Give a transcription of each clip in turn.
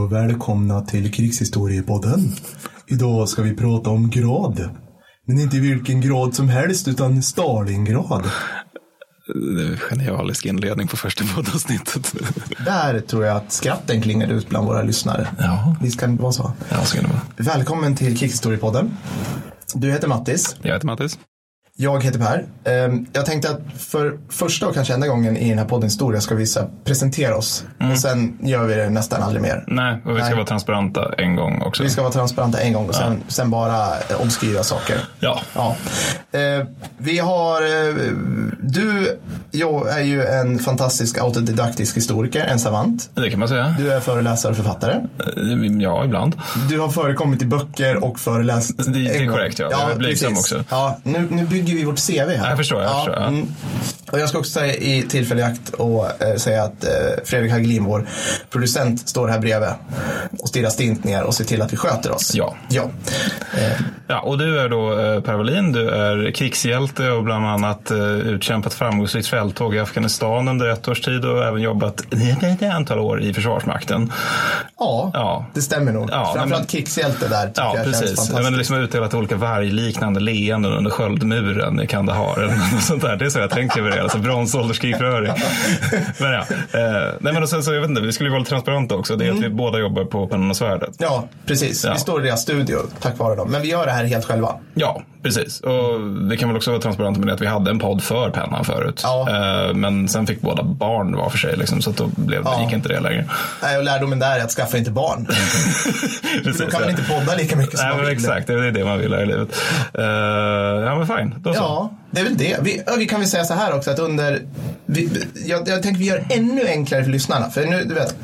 och välkomna till Krigshistoriepodden. Idag ska vi prata om grad. Men inte vilken grad som helst utan Stalingrad. Det är en genialisk inledning på första poddavsnittet. Där tror jag att skratten klingade ut bland våra lyssnare. Ja, Visst kan det vara så? ja så kan det vara. Välkommen till Krigshistoriepodden. Du heter Mattis. Jag heter Mattis. Jag heter Per. Ehm, Jag tänkte att för första och kanske enda gången i den här poddens historia ska vi presentera oss. Och sen gör vi det nästan aldrig mer. Nej, och vi ska Nej. vara transparenta en gång också. Vi ska vara transparenta en gång och sen, sen bara eh, obskyra saker. Ja, Ja. Eh, vi har, eh, du jag är ju en fantastisk autodidaktisk historiker, en savant. det kan man säga. Du är föreläsare och författare. Ja, ibland. Du har förekommit i böcker och föreläst. Det- det är korrekt, ja. Jag är blygsam också. Ja, nu, nu bygger vi vårt CV här. Jag förstår, jag förstår, ja. mm. Och jag ska också säga i tillfällig akt och eh, säga att eh, Fredrik Hagelin, vår producent, står här bredvid och stirrar stint ner och ser till att vi sköter oss. Ja. Ja. Eh, Ja, och du är då eh, Per Wallin. Du är krigshjälte och bland annat eh, utkämpat framgångsrikt fälttåg i Afghanistan under ett års tid och även jobbat ett antal år i Försvarsmakten. ja, Ja. det stämmer nog. Ja, Framförallt men- krigshjälte där tycker Ja, jag känns precis. fantastiskt. Men liksom utdelat olika vargliknande leenden under sköldmuren i Kandahar. eller något sånt där. Det är så jag tänker över det. Alltså bronsålderskrigföring. men ja. Eh, nej, men och sen så, jag vet inte, vi skulle vara lite transparenta också. Det är att vi båda jobbar på Pennan och svärdet. Ja, precis. Ja. Vi står i deras studio tack vare dem. Men vi gör det här helt själva. Ja, precis. Och vi kan väl också vara transparenta med det att vi hade en podd för Pennan förut. Ja. Eh, men sen fick båda barn var för sig. Liksom, så då blev, Ja. gick inte det längre. Nej, och lärdomen där är att skaffa inte barn. Precis, då kan man inte podda lika mycket som Nej, man vill. exakt, det är det man vill här i livet. Eh, ja, men fine. Då så. Ja, det är väl det. Vi, vi kan väl säga så här också att under... Vi, jag, jag tänker vi gör ännu enklare för lyssnarna. För nu, du vet,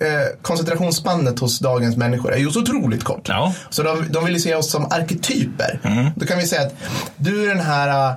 eh, koncentrationsspannet hos dagens människor är ju så otroligt kort. Ja. Så de, de vill ju se oss som arketyper. Då kan vi säga att du är den här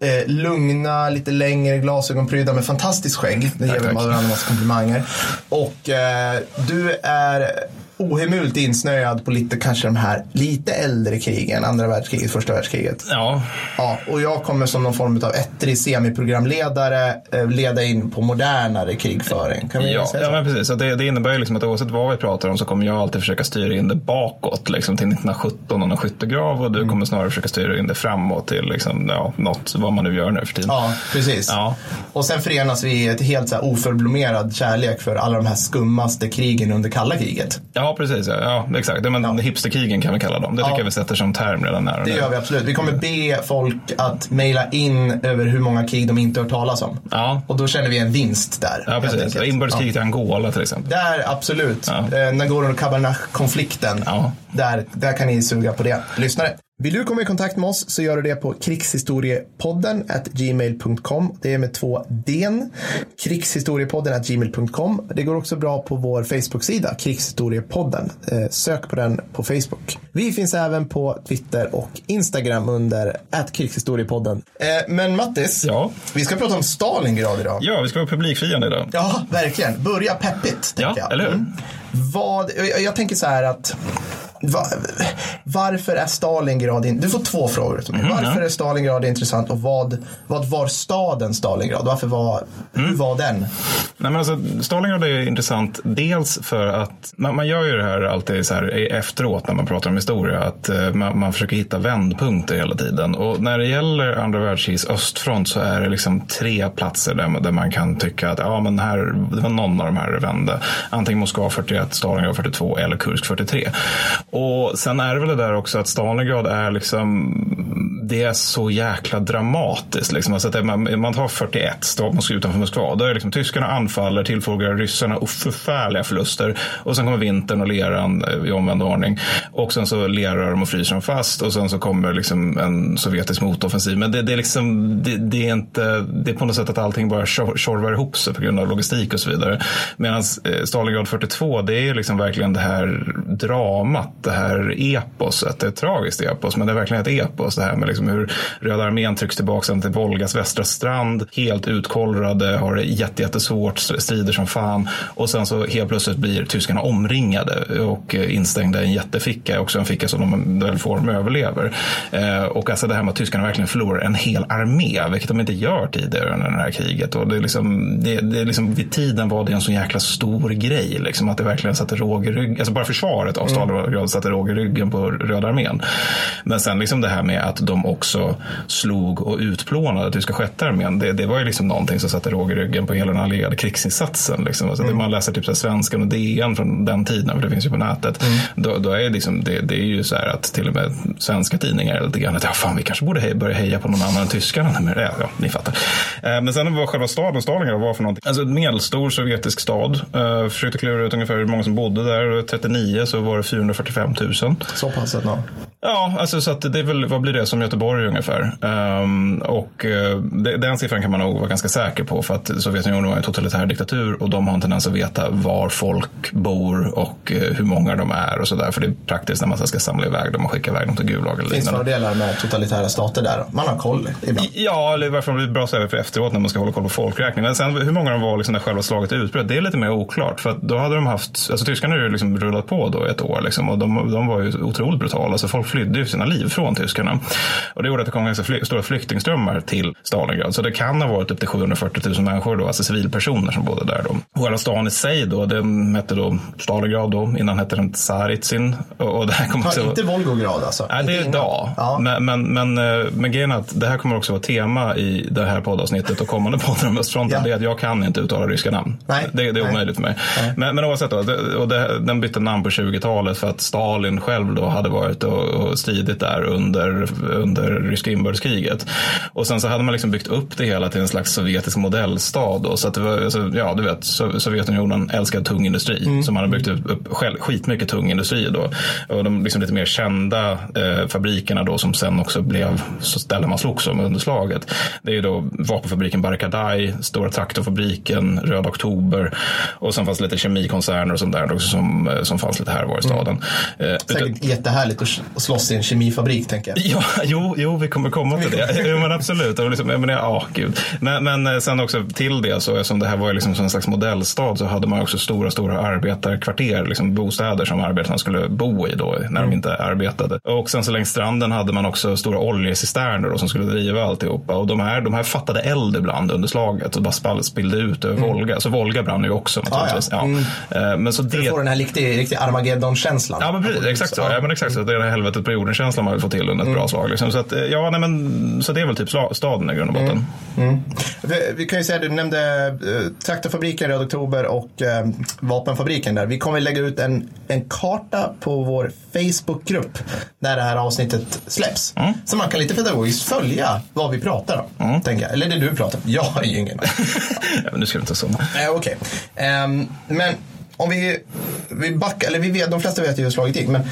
eh, lugna, lite längre glasögonprydda med fantastiskt skägg. Det ger vi varandra en massa komplimanger. Och eh, du är ohemult insnöad på lite kanske de här lite äldre krigen. Andra världskriget, första världskriget. Ja, Ja, och jag kommer som någon form av ettrig semiprogramledare eh, leda in på modernare krigföring. Kan vi Ja, säga ja så? men precis. Så det, det innebär ju liksom att oavsett vad vi pratar om så kommer jag alltid försöka styra in det bakåt liksom till 1917 och någon skyttegrav och du Mm. kommer snarare försöka styra in det framåt till liksom, ja, något, vad man nu gör nu för tiden. Ja, precis. Ja. Och sen förenas vi i ett helt så här oförblommerad kärlek för alla de här skummaste krigen under kalla kriget. Ja, precis. Ja, ja exakt. Men Hipsterkrigen kan vi kalla dem. Det tycker Ja. jag vi sätter som term redan här Det gör vi absolut. Vi kommer be folk att mejla in över hur många krig de inte har hört talas om. Ja, Och då känner vi en vinst där. ja precis. Inbördeskriget i Angola till exempel. Där, absolut. Ja. Eh, Nagorno-Karabach-konflikten. Ja. Där, där kan ni suga på det. Lyssnare. Vill du komma i kontakt med oss så gör du det på krigshistoriepodden at gmail.com. Det är med två d Krigshistoriepodden at gmail.com. Det går också bra på vår Facebook-sida, Krigshistoriepodden. Eh, sök på den på Facebook. Vi finns även på Twitter och Instagram under at krigshistoriepodden. Eh, men Mattis, Ja. vi ska prata om Stalingrad idag. ja, vi ska vara publikfriande idag. Ja, verkligen. Börja peppigt, Ja, tänker jag. eller hur? Mm. Vad, jag, jag tänker så här att varför är Stalingrad in, Du får två frågor. Mhm, varför är Stalingrad intressant och vad, vad var staden Stalingrad? Varför var, Mm. hur var den? Nej, men alltså, Stalingrad är intressant dels för att man, man gör ju det här alltid så här efteråt när man pratar om historia. Att eh, man, man försöker hitta vändpunkter hela tiden. Och när det gäller andra världskrigets östfront så är det liksom tre platser där, man- där man kan tycka att ja, men här, det var någon av de här vände. Antingen Moskva 41, Stalingrad 42 eller Kursk 43. Och sen är det väl det där också att Stalingrad är liksom det är så jäkla dramatiskt. Liksom. Alltså att man, man tar 41, står Moskva utanför Moskva. Då är liksom, tyskarna anfaller, tillfogar ryssarna och förfärliga förluster. Och sen kommer vintern och leran eh, i omvänd ordning. Och sen så lerar de och fryser de fast. Och sen så kommer liksom en sovjetisk motoffensiv. Men det, det, är liksom, det, det är inte, det är på något sätt att allting bara tjorvar ihop sig på grund av logistik och så vidare. Medan eh, Stalingrad 42, det är liksom verkligen det här dramat, det här eposet. Det är ett tragiskt epos, men det är verkligen ett epos. Det här med liksom liksom hur Röda armén trycks tillbaka till Volgas västra strand. Helt utkollrade, har det jättesvårt, strider som fan. Och sen så helt plötsligt blir tyskarna omringade och instängda i en jätteficka. Också en ficka som de väl får överlever. Eh, och alltså det här med att tyskarna verkligen förlorar en hel armé, vilket de inte gör tidigare under det här kriget. Och det är liksom, det, det är liksom, vid tiden var det en så jäkla stor grej. Liksom, att det verkligen satte råg i ryggen. Alltså bara försvaret av Stalingrad mm. satte råg i ryggen på Röda armén. Men sen liksom det här med att de också slog och utplånade tyska sjätte armén. Det, det var ju liksom någonting som satte råg i ryggen på hela den allierade krigsinsatsen. Liksom. Alltså mm. Man läser typ så här Svenskan och DN från den tiden, för det finns ju på nätet. Mm. Då, då, är liksom, det, det, är ju så här att till och med svenska tidningar är lite grann att ja, fan, vi kanske borde börja heja på någon annan än tyskarna. Men, ja, ja, ni fattar. Eh, men sen vad själva staden Stalingrad var för någonting. Alltså en medelstor sovjetisk stad. Eh, försökte klura ut ungefär hur många som bodde där. 39 så var det 445 000. Så pass? Ja. Ja, alltså så att det är väl, vad blir det som Göteborg ungefär? Um, och uh, det, den siffran kan man nog vara ganska säker på för att Sovjetunionen var en totalitär diktatur och de har en tendens att veta var folk bor och uh, hur många de är och sådär. För det är praktiskt när man ska samla iväg dem och skicka iväg dem till Gulag. Eller Finns fördelar med totalitära stater där? Man har koll ibland. Ja, eller i varje fall blir bra så för efteråt när man ska hålla koll på folkräkningen. Men sen hur många de var liksom när själva slaget utbröt, det är lite mer oklart. För att då hade de haft, alltså tyskarna har ju liksom rullat på då ett år liksom, och de, de var ju otroligt brutala. Alltså folk flydde ju sina liv från tyskarna. Och det gjorde att det kom ganska fly stora flyktingströmmar till Stalingrad. Så det kan ha varit upp till 740 000 människor, då, alltså civilpersoner som bodde där. Då. Själva stan i sig då, den hette då Stalingrad då, innan hette den Tsaritsin. Och, och det här kommer också... Inte Volgograd alltså? Nej, det är idag. Ja. Men, men, men, eh, men grejen är att det här kommer också vara tema i det här poddavsnittet och kommande poddar om östfronten. Ja. Det är att jag kan inte uttala ryska namn. Nej. Det, det är omöjligt för mig. Men, men oavsett då, det, och det, den bytte namn på 20-talet för att Stalin själv då hade varit och, och stridit där under, under ryska inbördeskriget. Och sen så hade man liksom byggt upp det hela till en slags sovjetisk modellstad. Då, så att det var, alltså, ja du vet, Sovjetunionen älskar tung industri. Mm. Så man hade byggt upp själv, skitmycket tung industri då. Och de liksom lite mer kända eh, fabrikerna då som sen också blev så ställen man slogs om under slaget. Det är då vapenfabriken Barkadai, Stora traktorfabriken, Röda Oktober och sen fanns lite kemikoncerner och sånt där också som, eh, som fanns lite här var i staden. Mm. Säkert jättehärligt att slåss i en kemifabrik tänker jag. Ja, jo, jo vi kommer komma till det. jo, men absolut. Och liksom, men, ja, gud. Men, men eh, sen också till det, så eftersom det här var liksom en slags modellstad så hade man också stora, stora arbetarkvarter, liksom bostäder som arbetarna skulle bo i då när mm. de inte arbetade. Och sen så längs stranden hade man också stora oljecisterner som skulle driva alltihopa. Och de här, de här fattade eld ibland under slaget och bara spillde ut över mm. Volga. Så Volga brann ju också naturligtvis. Ah, ja. Mm. Eh, men så det... Du får den här riktiga, riktiga Armageddon-känslan. Ja, men precis, exakt så. Ja. men exakt så. Det är det här helvetet på jorden-känslan man vill få till under ett mm. bra slag. Liksom. Så, att, eh, ja, nej, men, så det är väl typ staden i grund och botten. Mm. Mm. Vi, vi, kan ju säga, du nämnde eh, traktorfabriken Röd Oktober och eh, vapenfabriken där. Vi kommer lägga ut en, en karta på vår Facebookgrupp när det här avsnittet släpps. Mm. Så man kan lite pedagogiskt följa vad vi pratar om. Mm. Tänker jag. Eller det du pratar om. Jag har ju ingen ja, men nu ska du inte så. Eh, Okej. Okay. Um, ehm, men om vi, vi backar, eller vi vet, de flesta vet ju hur slaget gick, men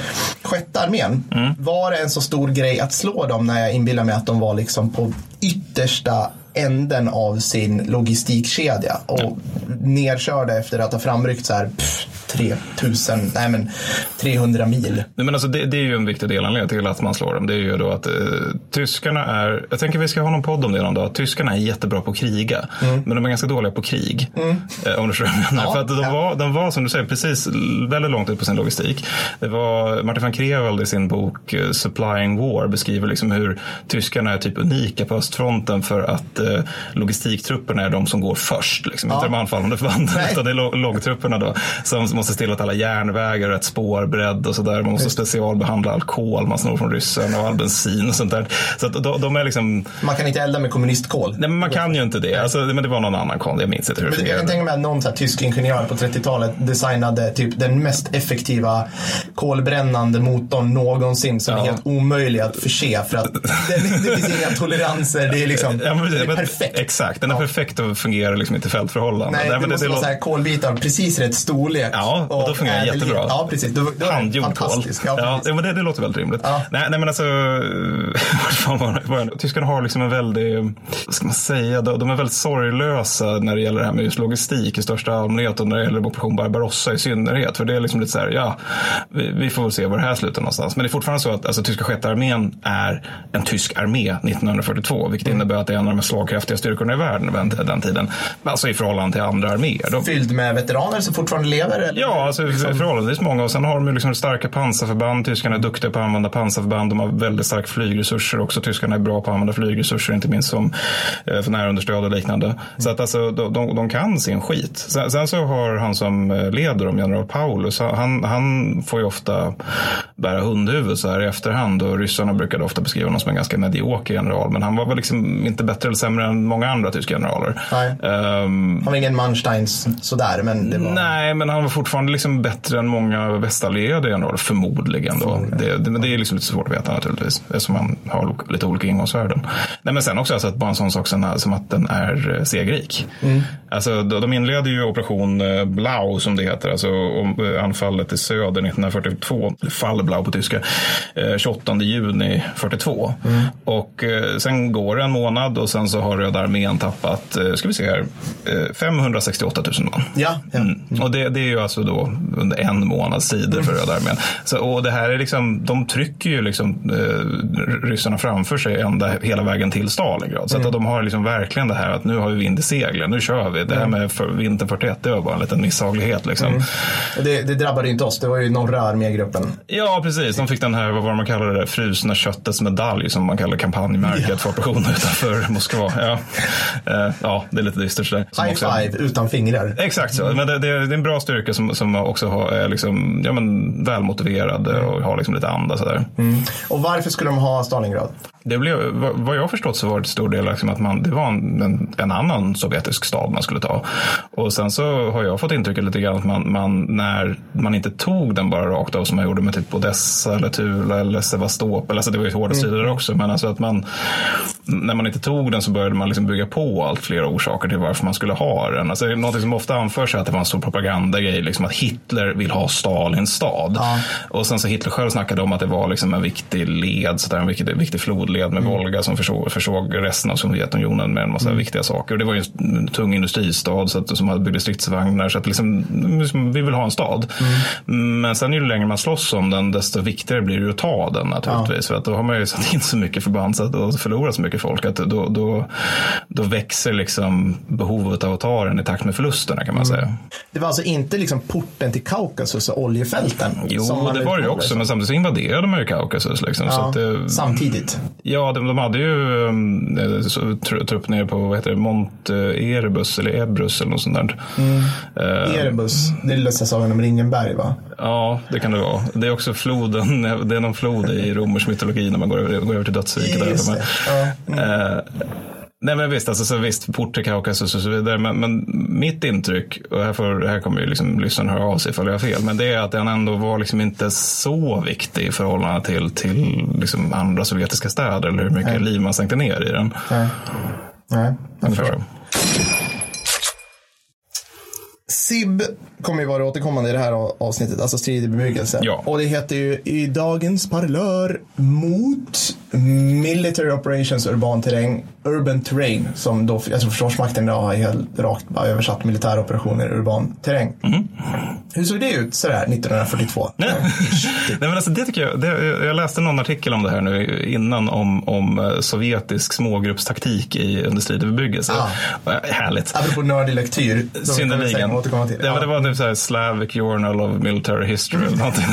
sjätte armén, mm. var det en så stor grej att slå dem när jag inbillar mig att de var liksom på yttersta änden av sin logistikkedja och ja. nerkörda efter att ha framryckt så här pff, 3000, nej men 300 mil. Nej, men alltså det, det är ju en viktig delanledning till att man slår dem. Det är ju då att eh, tyskarna är, jag tänker vi ska ha någon podd om det någon dag, tyskarna är jättebra på att kriga. Mm. Men de är ganska dåliga på krig. Mm. Eh, om du förstår vad jag menar. För att de, ja. var, de var som du säger precis väldigt långt ut på sin logistik. Det var Martin van Kreveld i sin bok eh, Supplying War beskriver liksom hur tyskarna är typ unika på östfronten för att eh, logistiktrupperna är de som går först. Liksom. Ja. Inte de anfallande förbanden utan det är lågtrupperna då som måste se till att alla järnvägar och ett spårbredd och sådär. Man måste specialbehandla all kol man snor från ryssarna och all bensin och sånt där. Så att de, de, är liksom... Man kan inte elda med kommunistkol? Nej, men man kan ju inte det. Alltså, men det var någon annan kol. Jag minns inte hur det fungerade. Jag kan tänka mig att någon så här, tysk ingenjör på 30-talet designade typ den mest effektiva kolbrännande motorn någonsin som ja. är helt omöjlig att förse för att det, det finns inga toleranser. Det är liksom ja, men, det är perfekt. Exakt, den är ja. perfekt och fungerar liksom inte i fältförhållanden. Nej, det, det måste det, vara här kolbitar precis rätt storlek. Ja, Ja, och då fungerar det jättebra. Ja, precis. Då, då Handgjord kol. Ja, ja, men det, det låter väldigt rimligt. Ja. Nej, nej, men alltså, tyskarna har liksom en väldig, vad ska man säga, de, är väldigt sorglösa när det gäller det här med just logistik i största allmänhet och när det gäller Operation Barbarossa i synnerhet. För det är liksom lite så här, ja, vi, vi får väl se var det här slutar någonstans. Men det är fortfarande så att alltså, tyska sjätte armén är en tysk armé 1942, vilket Mm. innebär att det är en av de slagkraftiga styrkorna i världen den, den tiden. Alltså i förhållande till andra arméer. Fylld med veteraner som fortfarande lever? Eller? Ja, alltså Liksom- förhållandevis många. Och sen har de liksom starka pansarförband. Tyskarna är duktiga på att använda pansarförband. De har väldigt starka flygresurser också. Tyskarna är bra på att använda flygresurser, inte minst som eh, för närunderstöd och liknande. Så att alltså, de, de, de kan sin skit. Sen, sen så har han som eh, leder dem, general Paulus, han, han får ju ofta bära hundhuvud så här i efterhand. Och ryssarna brukade ofta beskriva honom som en ganska medioker general. Men han var väl liksom inte bättre eller sämre än många andra tyska generaler. Ehm, Han var ingen Mansteins sådär, men var... Nej, men han var fortfarande liksom bättre än många västallierade generaler, förmodligen. Då. Det, det, men det är liksom lite svårt att veta naturligtvis, eftersom man har lite olika ingångsvärden. Nej, men sen också alltså, att bara en sån sak som, att den är eh, segerrik. Alltså, de, de inleder ju operation eh, Blau, som det heter, alltså eh, anfallet i söder 1942, Fall Blau på tyska, eh, 28 juni 42. Och eh, sen går det en månad och sen så har Röda armén tappat, ska vi se här, eh, 568 000 man. Ja, ja. Mm. Och det, det är ju alltså då under en månads tider för Röda armén. Så, och det här är liksom, de trycker ju liksom eh, ryssarna framför sig ända hela vägen till Stalingrad. Så att de har liksom verkligen det här att nu har vi vind i seglen, nu kör vi. Det här med för, vintern 41, det var bara en liten misshaglighet liksom. Och det, det drabbade inte oss, det var ju norra armégruppen. Ja, precis. De fick den här, vad var man kallar det, frusna köttets medalj som man kallar kampanjmärket för operationen utanför Moskva. Ja. Eh, ja, det är lite dystert sådär. High också- five utan fingrar. Exakt så. Men det, det, det är en bra styrka som, som också har, är liksom, ja, men, välmotiverade och har liksom lite anda. Sådär. Mm. Och varför skulle de ha Stalingrad? Det blev, vad jag förstått så var det till stor del liksom att man, det var en, en, annan sovjetisk stad man skulle ta. Och sen så har jag fått intrycket lite grann att man, man, när man inte tog den bara rakt av som man gjorde med typ Odessa eller Tula eller Sevastopol. Alltså det var ju hårda strider där också. Men alltså att man, när man inte tog den så började man liksom bygga på allt fler orsaker till varför man skulle ha den. Alltså, något som ofta anförs är att det var en stor propagandagrej. Liksom att Hitler vill ha Stalins stad. Ja. Och sen så Hitler själv snackade om att det var liksom en viktig led, så där, en viktig, viktig flodled med Volga som försåg, försåg resten av Sovjetunionen med en massa viktiga saker. Och det var ju en tung industristad så att, som hade byggde stridsvagnar. Så att liksom, liksom, vi vill ha en stad. Men sen ju längre man slåss om den, desto viktigare blir det att ta den naturligtvis. För att då har man ju satt in så mycket förband så att, och förlorat så mycket folk att då, då, då växer liksom behovet av att ta den i takt med förlusterna kan man säga. Det var alltså inte liksom porten till Kaukasus och oljefälten? Jo, det var det ju också. Men samtidigt så invaderade man ju Kaukasus. Liksom, så Ja, att det, Samtidigt. Ja, de, de hade ju um, eh, trupp nere på vad heter det, Mont eh, Erebus eller Ebrus eller något sånt där. Eh, Erebus, det är Lussa sagan om Ringenberg va? ja, det kan det vara. Det är också floden, det är någon flod i romersk mytologi när man går över, går över till dödsriket. där. Just det. Ja. Eh, Nej men visst, alltså, så visst, port till Kaukasus och så vidare. Men, men mitt intryck, och här, får, här kommer ju liksom lyssnaren höra av sig ifall jag har fel. Men det är att den ändå var liksom inte så viktig i förhållande till, till liksom andra sovjetiska städer. Eller hur mycket liv man sänkte ner i den. Nej. Nej, jag förstår. SIB kommer ju vara återkommande i det här avsnittet, alltså strid i bebyggelse. Ja. Och det heter ju i dagens parlör mot Military Operations Urban Terräng, Urban Terrain, som då, alltså Försvarsmakten idag har helt rakt bara översatt militära operationer urban terräng. Hur såg det ut sådär 1942? Nej. Nej, men alltså det tycker jag, det, jag läste någon artikel om det här nu innan om, om eh, sovjetisk smågruppstaktik i under strid och bebyggelse. Ah. Eh, Härligt. Apropå nördig lektyr. Synnerligen. till. Ja, men det var typ så här Slavic Journal of Military History eller någonting.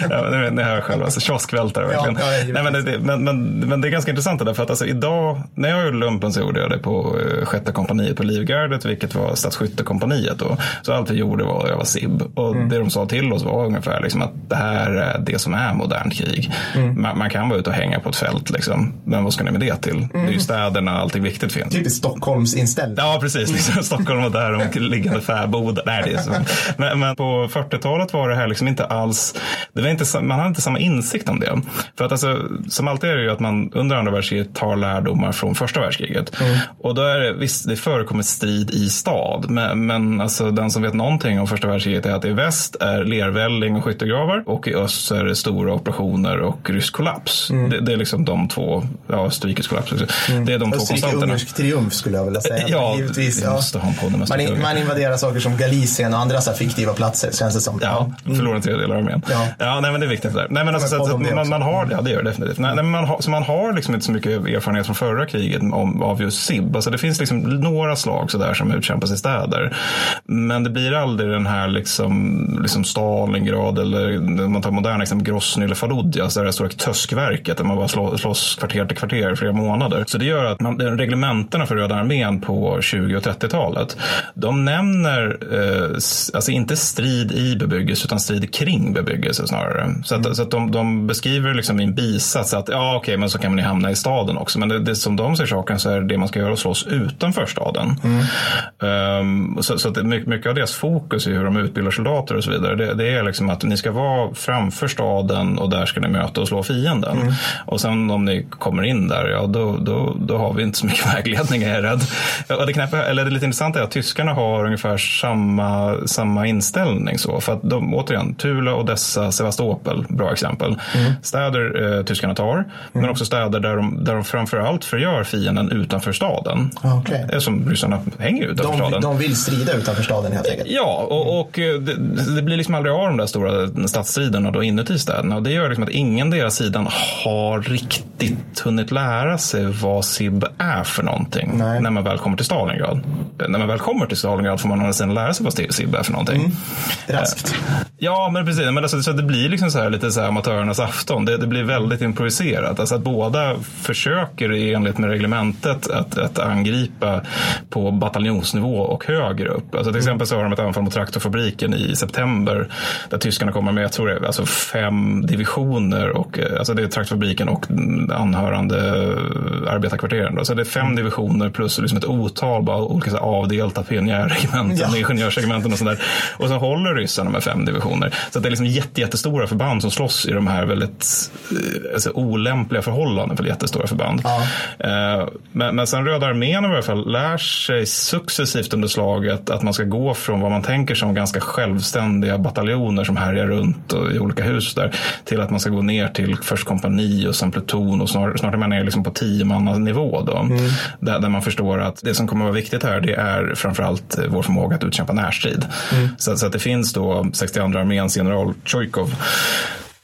ja, ni, hör själva, alltså, kioskvältare verkligen. Ja, ja. Nej, men, det, men, men, men det är ganska intressant det där, för att alltså, idag, när jag lumpen så gjorde jag det på eh, sjätte kompaniet på Livgardet, vilket var stadsskyttekompaniet då. Så allt vi gjorde var att öva SIB. Och Mm. det de sa till oss var ungefär liksom, att det här är det som är modernt krig. Mm. Man, man kan vara ute och hänga på ett fält, liksom. men vad ska ni med det till? Det är Mm. ju städerna allting viktigt finns. Typiskt Stockholms inställning. Ja, precis. Liksom, Stockholm och där de liggande fäbodar. Nej, det är så. Men, men på 40-talet var det här liksom inte alls, det var inte, man hade inte samma insikt om det. För att alltså, som alltid är det ju att man under andra världskriget tar lärdomar från första världskriget. Mm. Och då är det, visst, det förekommer strid i stad, men, men alltså, den som vet någonting om första världskriget är att i väst är lervälling och skyttegravar och i öst är det stora operationer och rysk kollaps. Mm. Det, det, är liksom de två, ja, Österrikes kollaps också. Mm. Det är de två konstanterna. ungersk triumf skulle jag vilja säga. Ja, givetvis. Ja. Måste ha en podd man, man invaderar saker som Galicien och andra så fiktiva platser känns det som. Ja, mm. förlorar en tredjedel av armén. Ja. ja, nej men det är viktigt. Där. Nej men alltså, så, så man, man, har, ja det gör det definitivt. Nej, nej, men man har, så man har liksom inte så mycket erfarenhet från förra kriget om, av just SIB. Alltså det finns liksom några slag sådär som utkämpas i städer. Men det blir aldrig den här liksom, liksom Stalingrad eller om man tar moderna exempel Grosny eller Fallujah, alltså det här stora töskverket där man bara slåss kvarter till kvarter i flera månader. Så det gör att man, reglementena för Röda armén på 20 och 30-talet, de nämner eh, alltså inte strid i bebyggelse utan strid kring bebyggelse snarare. Så att, mm. så att de, de beskriver liksom i en bisats att ja okej okay, men så kan man ju hamna i staden också. Men det, det, som de ser saken så är det, det man ska göra att slåss utanför staden. Mm. Um, så så att mycket, av deras fokus i hur de utbildar soldater och så vidare det, det, är liksom att ni ska vara framför staden och där ska ni möta och slå fienden. Mm. Och sen om ni kommer in där, ja då, då, då har vi inte så mycket vägledning är jag rädd. Och det, knäppa, eller det lite intressanta är att tyskarna har ungefär samma, samma inställning. Så. För att de, återigen, Tula, Odessa, Sevastopol, bra exempel. Mm. Städer eh, tyskarna tar, mm. men också städer där de, där de framförallt förgör fienden utanför staden. Okay. Eh, som ryssarna hänger utanför de, staden. De vill strida utanför staden helt enkelt? Ja, och, och eh, det, det, blir liksom aldrig av de där stora stadsstriderna då inuti städerna. Och det gör liksom att ingen deras sidan har riktigt hunnit lära sig vad SIB är för någonting Nej. när man väl kommer till Stalingrad. När man väl kommer till Stalingrad får man sen lära sig vad SIB är för någonting. Mm. Raskt. Ja, men precis. Men alltså, så det blir liksom så här, lite så här amatörernas afton. Det, det, blir väldigt improviserat. Alltså att båda försöker i enlighet med reglementet att, att angripa på bataljonsnivå och högre upp. Alltså till exempel så har de ett anfall mot traktorfabriken i september där tyskarna kommer med, jag tror det är alltså fem divisioner och alltså det är traktorfabriken och anhörande arbetarkvarteren. Då. Så det är fem divisioner plus liksom ett otal bara olika avdelta pionjärregementen, ja. ingenjörsregementen och sådär. Och så håller ryssarna med fem divisioner. Så det är liksom jätte, jättestora förband som slåss i de här väldigt eh, alltså, olämpliga förhållanden för jättestora förband. Ja. Men, men sen Röda armén i alla fall lär sig successivt under slaget att man ska gå från vad man tänker som ganska självständiga bataljoner som härjar runt i olika hus där till att man ska gå ner till först kompani och sen pluton och snart, snart är man ner liksom på tio nivå då. Mm. Där, där man förstår att det som kommer att vara viktigt här det är framförallt vår förmåga att utkämpa närstrid. Mm. Så, så, att det finns då 62 arméns general Tjojkov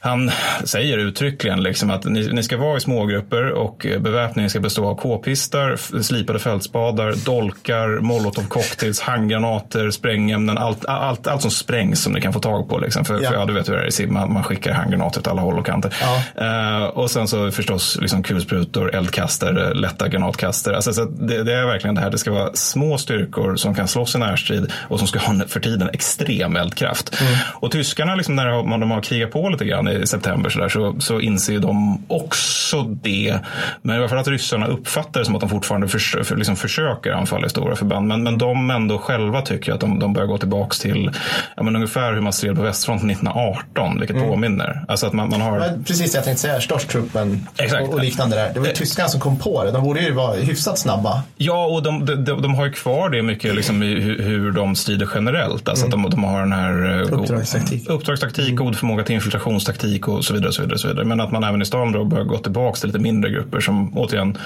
han säger uttryckligen liksom att ni, ni, ska vara i smågrupper och beväpningen ska bestå av k-pistar, slipade fältspadar, dolkar, molotovcocktails, handgranater, sprängämnen, allt, allt, allt som sprängs som ni kan få tag på. Liksom. För, ja. för ja, du vet hur det är i SIB, man, man skickar handgranater åt alla håll och kanter. Ja. Uh, och sen så förstås liksom kulsprutor, eldkastare, lätta granatkastare. Alltså, så det, det, är verkligen det här, det ska vara små styrkor som kan slåss i närstrid och som ska ha för tiden extrem eldkraft. Mm. Och tyskarna, liksom, när de har krigat på lite grann i september så, där, så, så inser de också det. Men i alla fall att ryssarna uppfattar det som att de fortfarande förs för, liksom försöker anfalla i stora förband. Men, men de ändå själva tycker att de, de börjar gå tillbaka till ja, men ungefär hur man stred på västfronten 1918, vilket mm. påminner. Alltså att man, man har... Precis, jag tänkte säga Storstruppen och, och, liknande där. Det var ju eh. tyskarna som kom på det. De borde ju vara hyfsat snabba. Ja, och de, de, de, de har ju kvar det mycket liksom, i hur, hur de strider generellt. Alltså mm. att de, de har den här eh, uppdragstaktik, uppdragstaktik mm. god förmåga till infiltrationstaktik och så vidare. Och så vidare, och så vidare. Men att man även i stan då börjar gå tillbaka till lite mindre grupper som återigen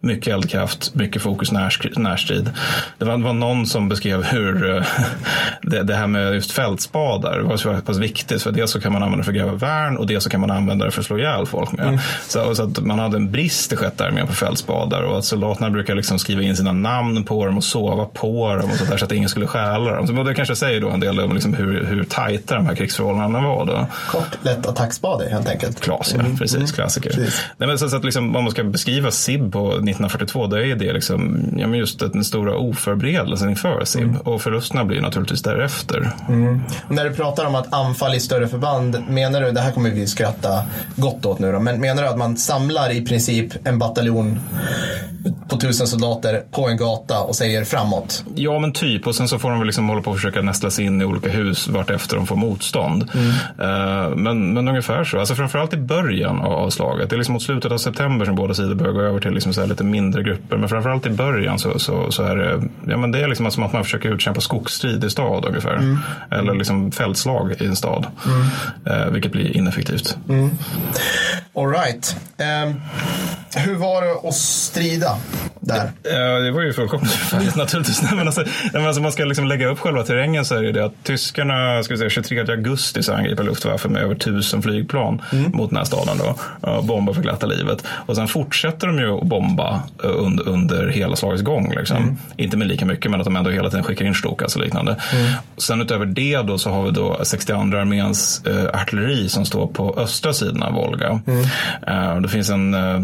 mycket eldkraft, mycket fokus närstrid. Det var, var någon som beskrev hur eh, det, det här med just fältspadar var så pass viktigt. För dels så kan man använda det för att gräva värn och dels så kan man använda det för att slå ihjäl folk med. Mm. Så, så, att man hade en brist i sjätte armén på fältspadar och att soldaterna brukar liksom skriva in sina namn på dem och sova på dem och så, där, så att ingen skulle stjäla dem. Så det kanske säger då en del om liksom hur, hur tajta de här krigsförhållandena var. Då. Kort, lätt attackspade helt enkelt. Klas, ja. Mm. Precis, mm. klassiker. Precis. Nej, men så, så att liksom, om man ska beskriva SIB på 1942, då är det liksom, ja, men just den stora oförberedelsen inför SIB. Mm. Och förlusterna blir naturligtvis därefter. Mm. När du pratar om att anfalla i större förband, menar du, det här kommer vi skratta gott åt nu då, men menar du att man samlar i princip en bataljon på tusen soldater på en gata och säger framåt. Ja, men typ. Och sen så får de väl liksom hålla på och försöka nästla sig in i olika hus vart efter de får motstånd. Mm. Uh, men, men ungefär så. Alltså framförallt i början av slaget. Det är liksom mot slutet av september som båda sidor börjar gå över till liksom så lite mindre grupper. Men framförallt i början så, så, så är det, ja, men det är liksom som att man försöker utkämpa skogsstrid i stad ungefär. Mm. Eller liksom fältslag i en stad. Mm. Uh, vilket blir ineffektivt. Mm. All right. Um, hur var det att strida där? Det var ju fullkomligt förfärligt naturligtvis. Nej, men alltså, men alltså, man ska liksom lägga upp själva terrängen så är det det att tyskarna ska säga, 23 augusti så angriper Luftwaffe med över tusen flygplan mm. mot den här staden. Då, och bombar för glatta livet. Och sen fortsätter de ju att bomba under, under hela slagets gång. Liksom. Mm. Inte med lika mycket men att de ändå hela tiden skickar in Stukas och liknande. Mm. Sen utöver det då så har vi då 62 arméns äh, artilleri som står på östra sidan av Volga. Äh, det finns en, äh,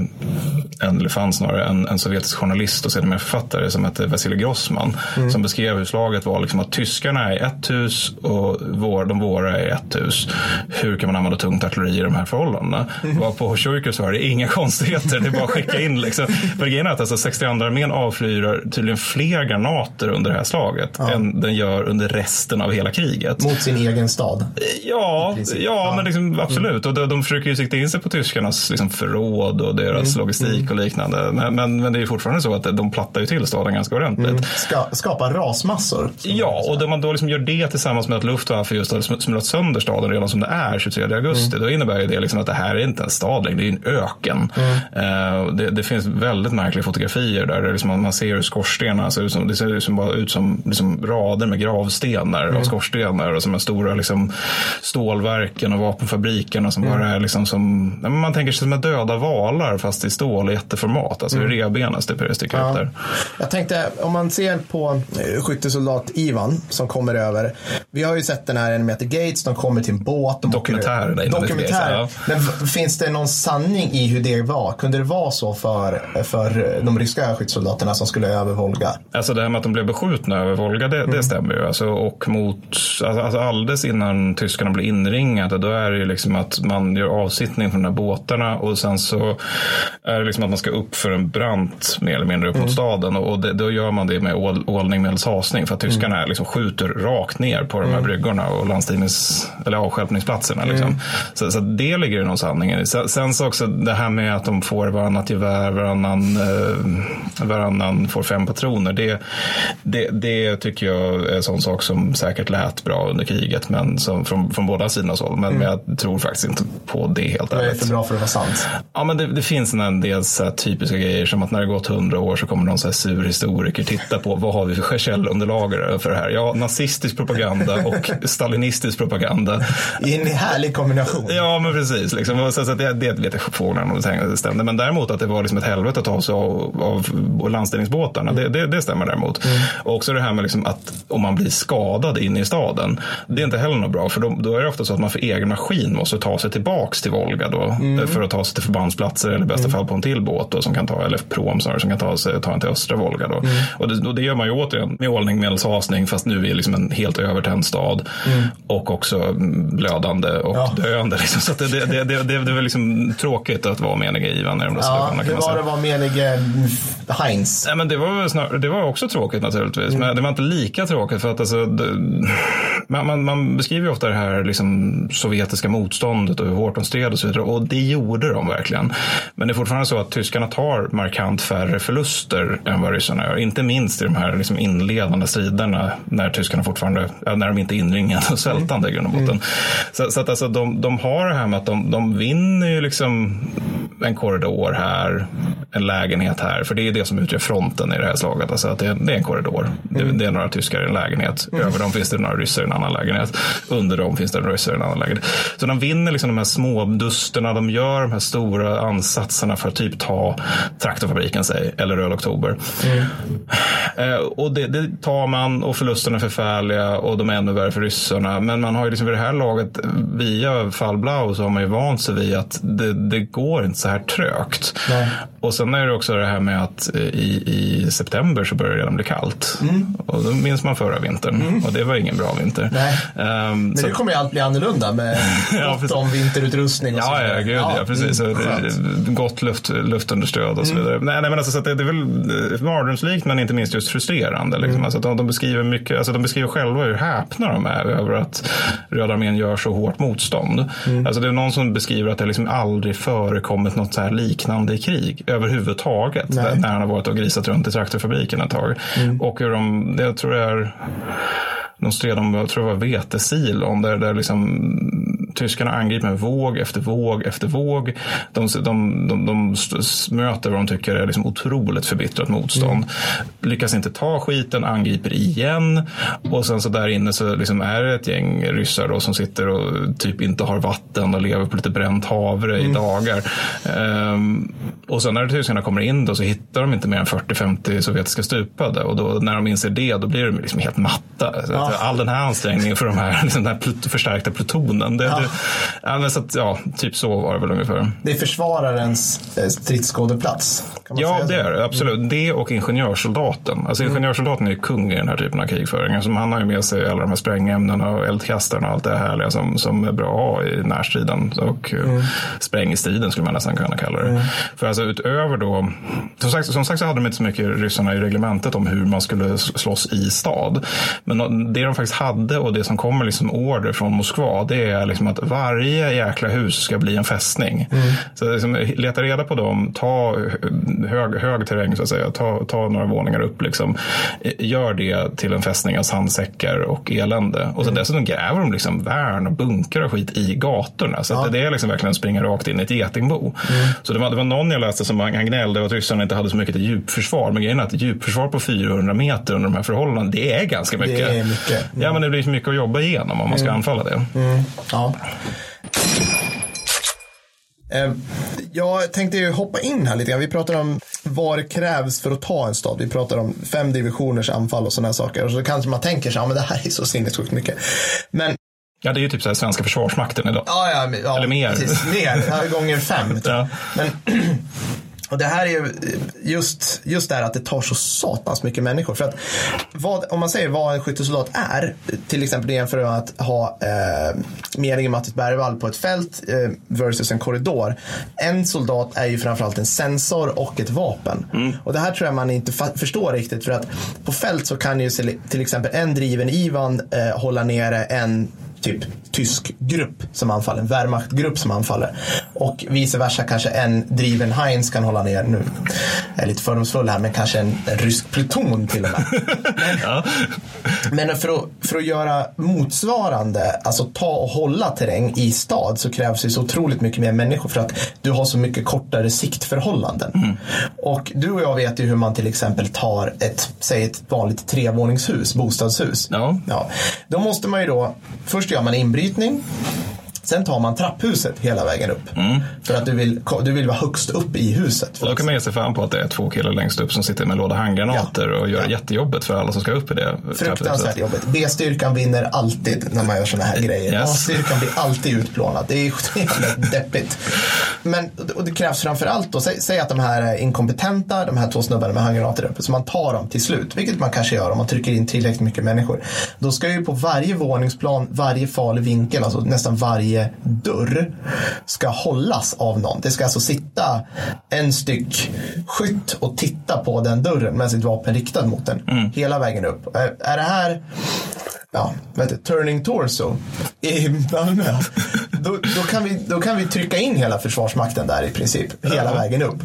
en eller fanns snarare, en, en sovjetisk journalist och sedermera författare som hette Vasilij Grossman. Mm. Som beskrev hur slaget var liksom att tyskarna är ett hus och vår, de våra är ett hus. Hur kan man använda tungt artilleri i de här förhållandena? Mm. Var på Sjujker så var det inga konstigheter, det är bara att skicka in. Liksom. För grejen är att alltså 62 armén avfyrar tydligen fler granater under det här slaget ja. än den gör under resten av hela kriget. Mot sin egen stad? Ja, ja, ja, men liksom, absolut. Mm. Och de, de försöker ju sikta in sig på tyskarnas liksom, förråd och deras mm. logistik mm. och liknande. Men, men, men, det är fortfarande så att de plattar ju till staden ganska ordentligt. Mm. Ska, skapa rasmassor. Ja, och om man då liksom gör det tillsammans med att Luftwaffe just har smulat sönder staden redan som det är 23 augusti. Mm. Då innebär det liksom att det här är inte en stad längre, det är en öken. Uh, det, det, finns väldigt märkliga fotografier där liksom man ser hur skorstenarna ser ut som, det ser liksom bara ut som liksom rader med gravstenar mm. och skorstenar och som de stora liksom, stålverken och vapenfabrikerna som mm. bara är liksom som, man tänker sig som döda valar fast i stål i jätteformat. Alltså mm. hur revbenen sticker ja. ut där. Jag tänkte om man ser på eh, skyttesoldat Ivan som kommer över. Vi har ju sett den här Enemy Gates, de kommer till en båt. Dokumentären. Dokumentär. Ja. Men finns det någon sanning i hur det var? Kunde det vara så för, för de ryska skyttesoldaterna som skulle över Volga? Alltså det här med att de blev beskjutna över Volga, det, mm. det stämmer ju. Alltså, och mot, alltså, alltså alldeles innan tyskarna blir inringade, då är det ju liksom att man gör avsittning från de här båtarna och sen så är det liksom att man ska upp för en brant mer eller mindre upp mot mm. staden och det, då gör man det med ål, ålning medelst hasning för att tyskarna mm. liksom skjuter rakt ner på de här mm. bryggorna och landstignings eller avstjälpningsplatserna. Liksom. Så, så, det ligger det någon sanning i. Sen så också det här med att de får varannat gevär, varannan, eh, varannan får fem patroner. Det, det, det tycker jag är en sån sak som säkert lät bra under kriget men som, från, från båda sidornas håll. Men, mm. men jag tror faktiskt inte på det helt ärligt. Det är för bra för att vara sant. Ja, men det, det finns en del så typiska grejer som att när det gått hundra år så kommer någon så här sur historiker titta på vad har vi för källunderlag för det här? Ja, nazistisk propaganda och stalinistisk propaganda. I en härlig kombination. Ja, men precis. Liksom. Så, så det, det vet jag fåglarna det stämde. Men däremot att det var liksom ett helvete att ta sig av, av landställningsbåtarna, mm. det, det, det, stämmer däremot. Mm. Och också det här med liksom att om man blir skadad inne i staden, det är inte heller något bra. För då, då är det ofta så att man för egen maskin måste ta sig tillbaks till Volga då, mm. för att ta sig till förbandsplatser eller i bästa mm. fall på en till båt då, som kan ta, eller prom snarare, som kan ta, sig, ta en till östra Volga. Då. Mm. Och, det, och det gör man ju återigen med ålning medelshasning fast nu är liksom en helt övertänd stad mm. och också blödande och ja. Döende. Liksom. Så det, det, det, det, det är väl liksom tråkigt att vara menige Ivan i de där ja, Hur var det att vara menige Heinz? Ja, men det, var snar, det var också tråkigt naturligtvis, mm. men det var inte lika tråkigt för att alltså, man, man, man, beskriver ju ofta det här liksom, sovjetiska motståndet och hur hårt de stred och så vidare och det gjorde de verkligen. Men det är fortfarande så att tyskarna tar markant färre förluster än vad ryssarna gör. Inte minst i de här liksom, inledande striderna när tyskarna fortfarande, när de inte är inringade och svältande i grund och botten. Mm. Så, så, att alltså, de, de har det här med att de, de vinner ju liksom en korridor här, en lägenhet här. För det är det som utgör fronten i det här slaget. Alltså att det, det är en korridor. Mm. Det, det, är några tyskar i en lägenhet. Mm. Över dem finns det några ryssar i en annan lägenhet. Under dem finns det en ryssar i en annan lägenhet. Så de vinner liksom de här små dusterna. De gör de här stora ansatserna för att typ ta traktorfabriken, säg, eller Röd Oktober. Mm. Eh, och det, det, tar man och förlusterna är förfärliga och de är ännu värre för ryssarna. Men man har ju liksom vid det här laget, via Fall Blau, så har man ju vant sig vid att det, det går inte så här trögt. Nej. Och sen är det också det här med att i, i september så börjar det redan bli kallt. Mm. Och då minns man förra vintern mm. och det var ingen bra vinter. Nej. Um, Men så... nu kommer ju allt bli annorlunda med ja, gott om vinterutrustning och ja, Ja, gud, ja, precis. Mm, gott luft, luftunderstöd och så mm. vidare. Nej, nej, men alltså, så det, det är väl mardrömslikt men inte minst just frustrerande. Liksom. Mm. Alltså de, de, beskriver mycket, alltså de beskriver själva hur häpna de är över att Röda armén gör så hårt motstånd. Mm. Alltså det är någon som beskriver att det liksom aldrig förekommit något så här liknande i krig överhuvudtaget. Nej. När han har varit och grisat runt i traktorfabriken ett tag. Mm. Och hur de, jag tror det är de stred om, jag tror det var vetesilon, där, där liksom tyskarna angriper med våg efter våg efter våg. De, de, de, de möter vad de tycker är liksom otroligt förbittrat motstånd. Mm. Lyckas inte ta skiten, angriper igen. Och sen så där inne så liksom är det ett gäng ryssar då som sitter och typ inte har vatten och lever på lite bränt havre mm. i dagar. Um, och sen när tyskarna kommer in då så hittar de inte mer än 40-50 sovjetiska stupade. Och då, när de inser det då blir de liksom helt matta. Ja. All den här ansträngningen för de här, den här förstärkta plutonen. Det, ja ja, men så att, ja, typ så var det väl ungefär. Det är försvararens eh, stridsskådeplats? Ja, det är det. Absolut. Mm. Det och ingenjörssoldaten. Alltså mm. ingenjörssoldaten är ju kung i den här typen av krigföring. Alltså, han har ju med sig alla de här sprängämnena och eldkastarna och allt det härliga som, som är bra i närstriden. Och mm. sprängstriden skulle man nästan kunna kalla det. Mm. För alltså utöver då, som sagt, som sagt så hade de inte så mycket ryssarna i reglementet om hur man skulle slåss i stad. Men det de faktiskt hade och det som kommer liksom order från Moskva det är liksom att varje jäkla hus ska bli en fästning. Mm. Så liksom, leta reda på dem, ta hög, hög terräng så att säga, ta, ta några våningar upp. Liksom. Gör det till en fästning av sandsäckar och elände. Och så mm. dessutom gräver de liksom värn och bunkrar och skit i gatorna. Så ja. det är liksom verkligen att springa rakt in i ett getingbo. Mm. Så det var, det var någon jag läste som han gnällde över att ryssarna inte hade så mycket till djupförsvar. Men grejen är att djupförsvar på 400 meter under de här förhållandena, det är ganska mycket. Det är mycket. Mm. Ja, men det blir mycket att jobba igenom om man ska mm. anfalla det. Mm. Ja. Eh, jag tänkte ju hoppa in här lite grann. Vi pratar om vad det krävs för att ta en stad. Vi pratar om fem divisioners anfall och sådana saker. Och så kanske man tänker sig, ja men det här är så sinnessjukt mycket. Men Ja, det är ju typ så här svenska försvarsmakten idag. Ja, ja, ja Eller mer. Precis, mer, gånger fem. ja. Men Och det här är ju just, just det här att det tar så satans mycket människor. För att vad, om man säger vad en skyttesoldat är, till exempel jämför med att ha eh, meningen Mattis Bergvall på ett fält eh, versus en korridor. En soldat är ju framförallt en sensor och ett vapen. Mm. Och det här tror jag man inte förstår riktigt för att på fält så kan ju till exempel en driven Ivan eh, hålla nere en typ tysk grupp som anfaller, en Wehrmachtgrupp som anfaller. Och vice versa kanske en driven Heinz kan hålla ner, nu är jag lite fördomsfull här, men kanske en, en rysk pluton till och med. Men, ja. men för, att, för att göra motsvarande, alltså ta och hålla terräng i stad så krävs det så otroligt mycket mer människor för att du har så mycket kortare siktförhållanden. Mm. Och du och jag vet ju hur man till exempel tar ett, säg ett vanligt trevåningshus, bostadshus. Ja. Ja. Då måste man ju då först gör man inbrytning. Sen tar man trapphuset hela vägen upp. Mm. För att du vill, du vill vara högst upp i huset. Och då kan man ge sig fan på att det är två killar längst upp som sitter med låda handgranater ja. och gör ja. jättejobbet för alla som ska upp i det. Fruktansvärt jobbigt. B-styrkan vinner alltid när man gör sådana här grejer. Yes. A-styrkan blir alltid utplånad. Det är jävla deppigt. Men och det krävs framförallt då, säg, säg, att de här är inkompetenta, de här två snubbarna med handgranater uppe, så man tar dem till slut, vilket man kanske gör om man trycker in tillräckligt mycket människor. Då ska ju på varje våningsplan, varje farlig vinkel, alltså nästan varje dörr ska hållas av någon. Det ska alltså sitta en styck skytt och titta på den dörren med sitt vapen riktat mot den mm. hela vägen upp. Är, är det här ja, vad heter Turning Torso i Malmö. Då, då, kan vi, då kan vi trycka in hela Försvarsmakten där i princip, hela ja. vägen upp.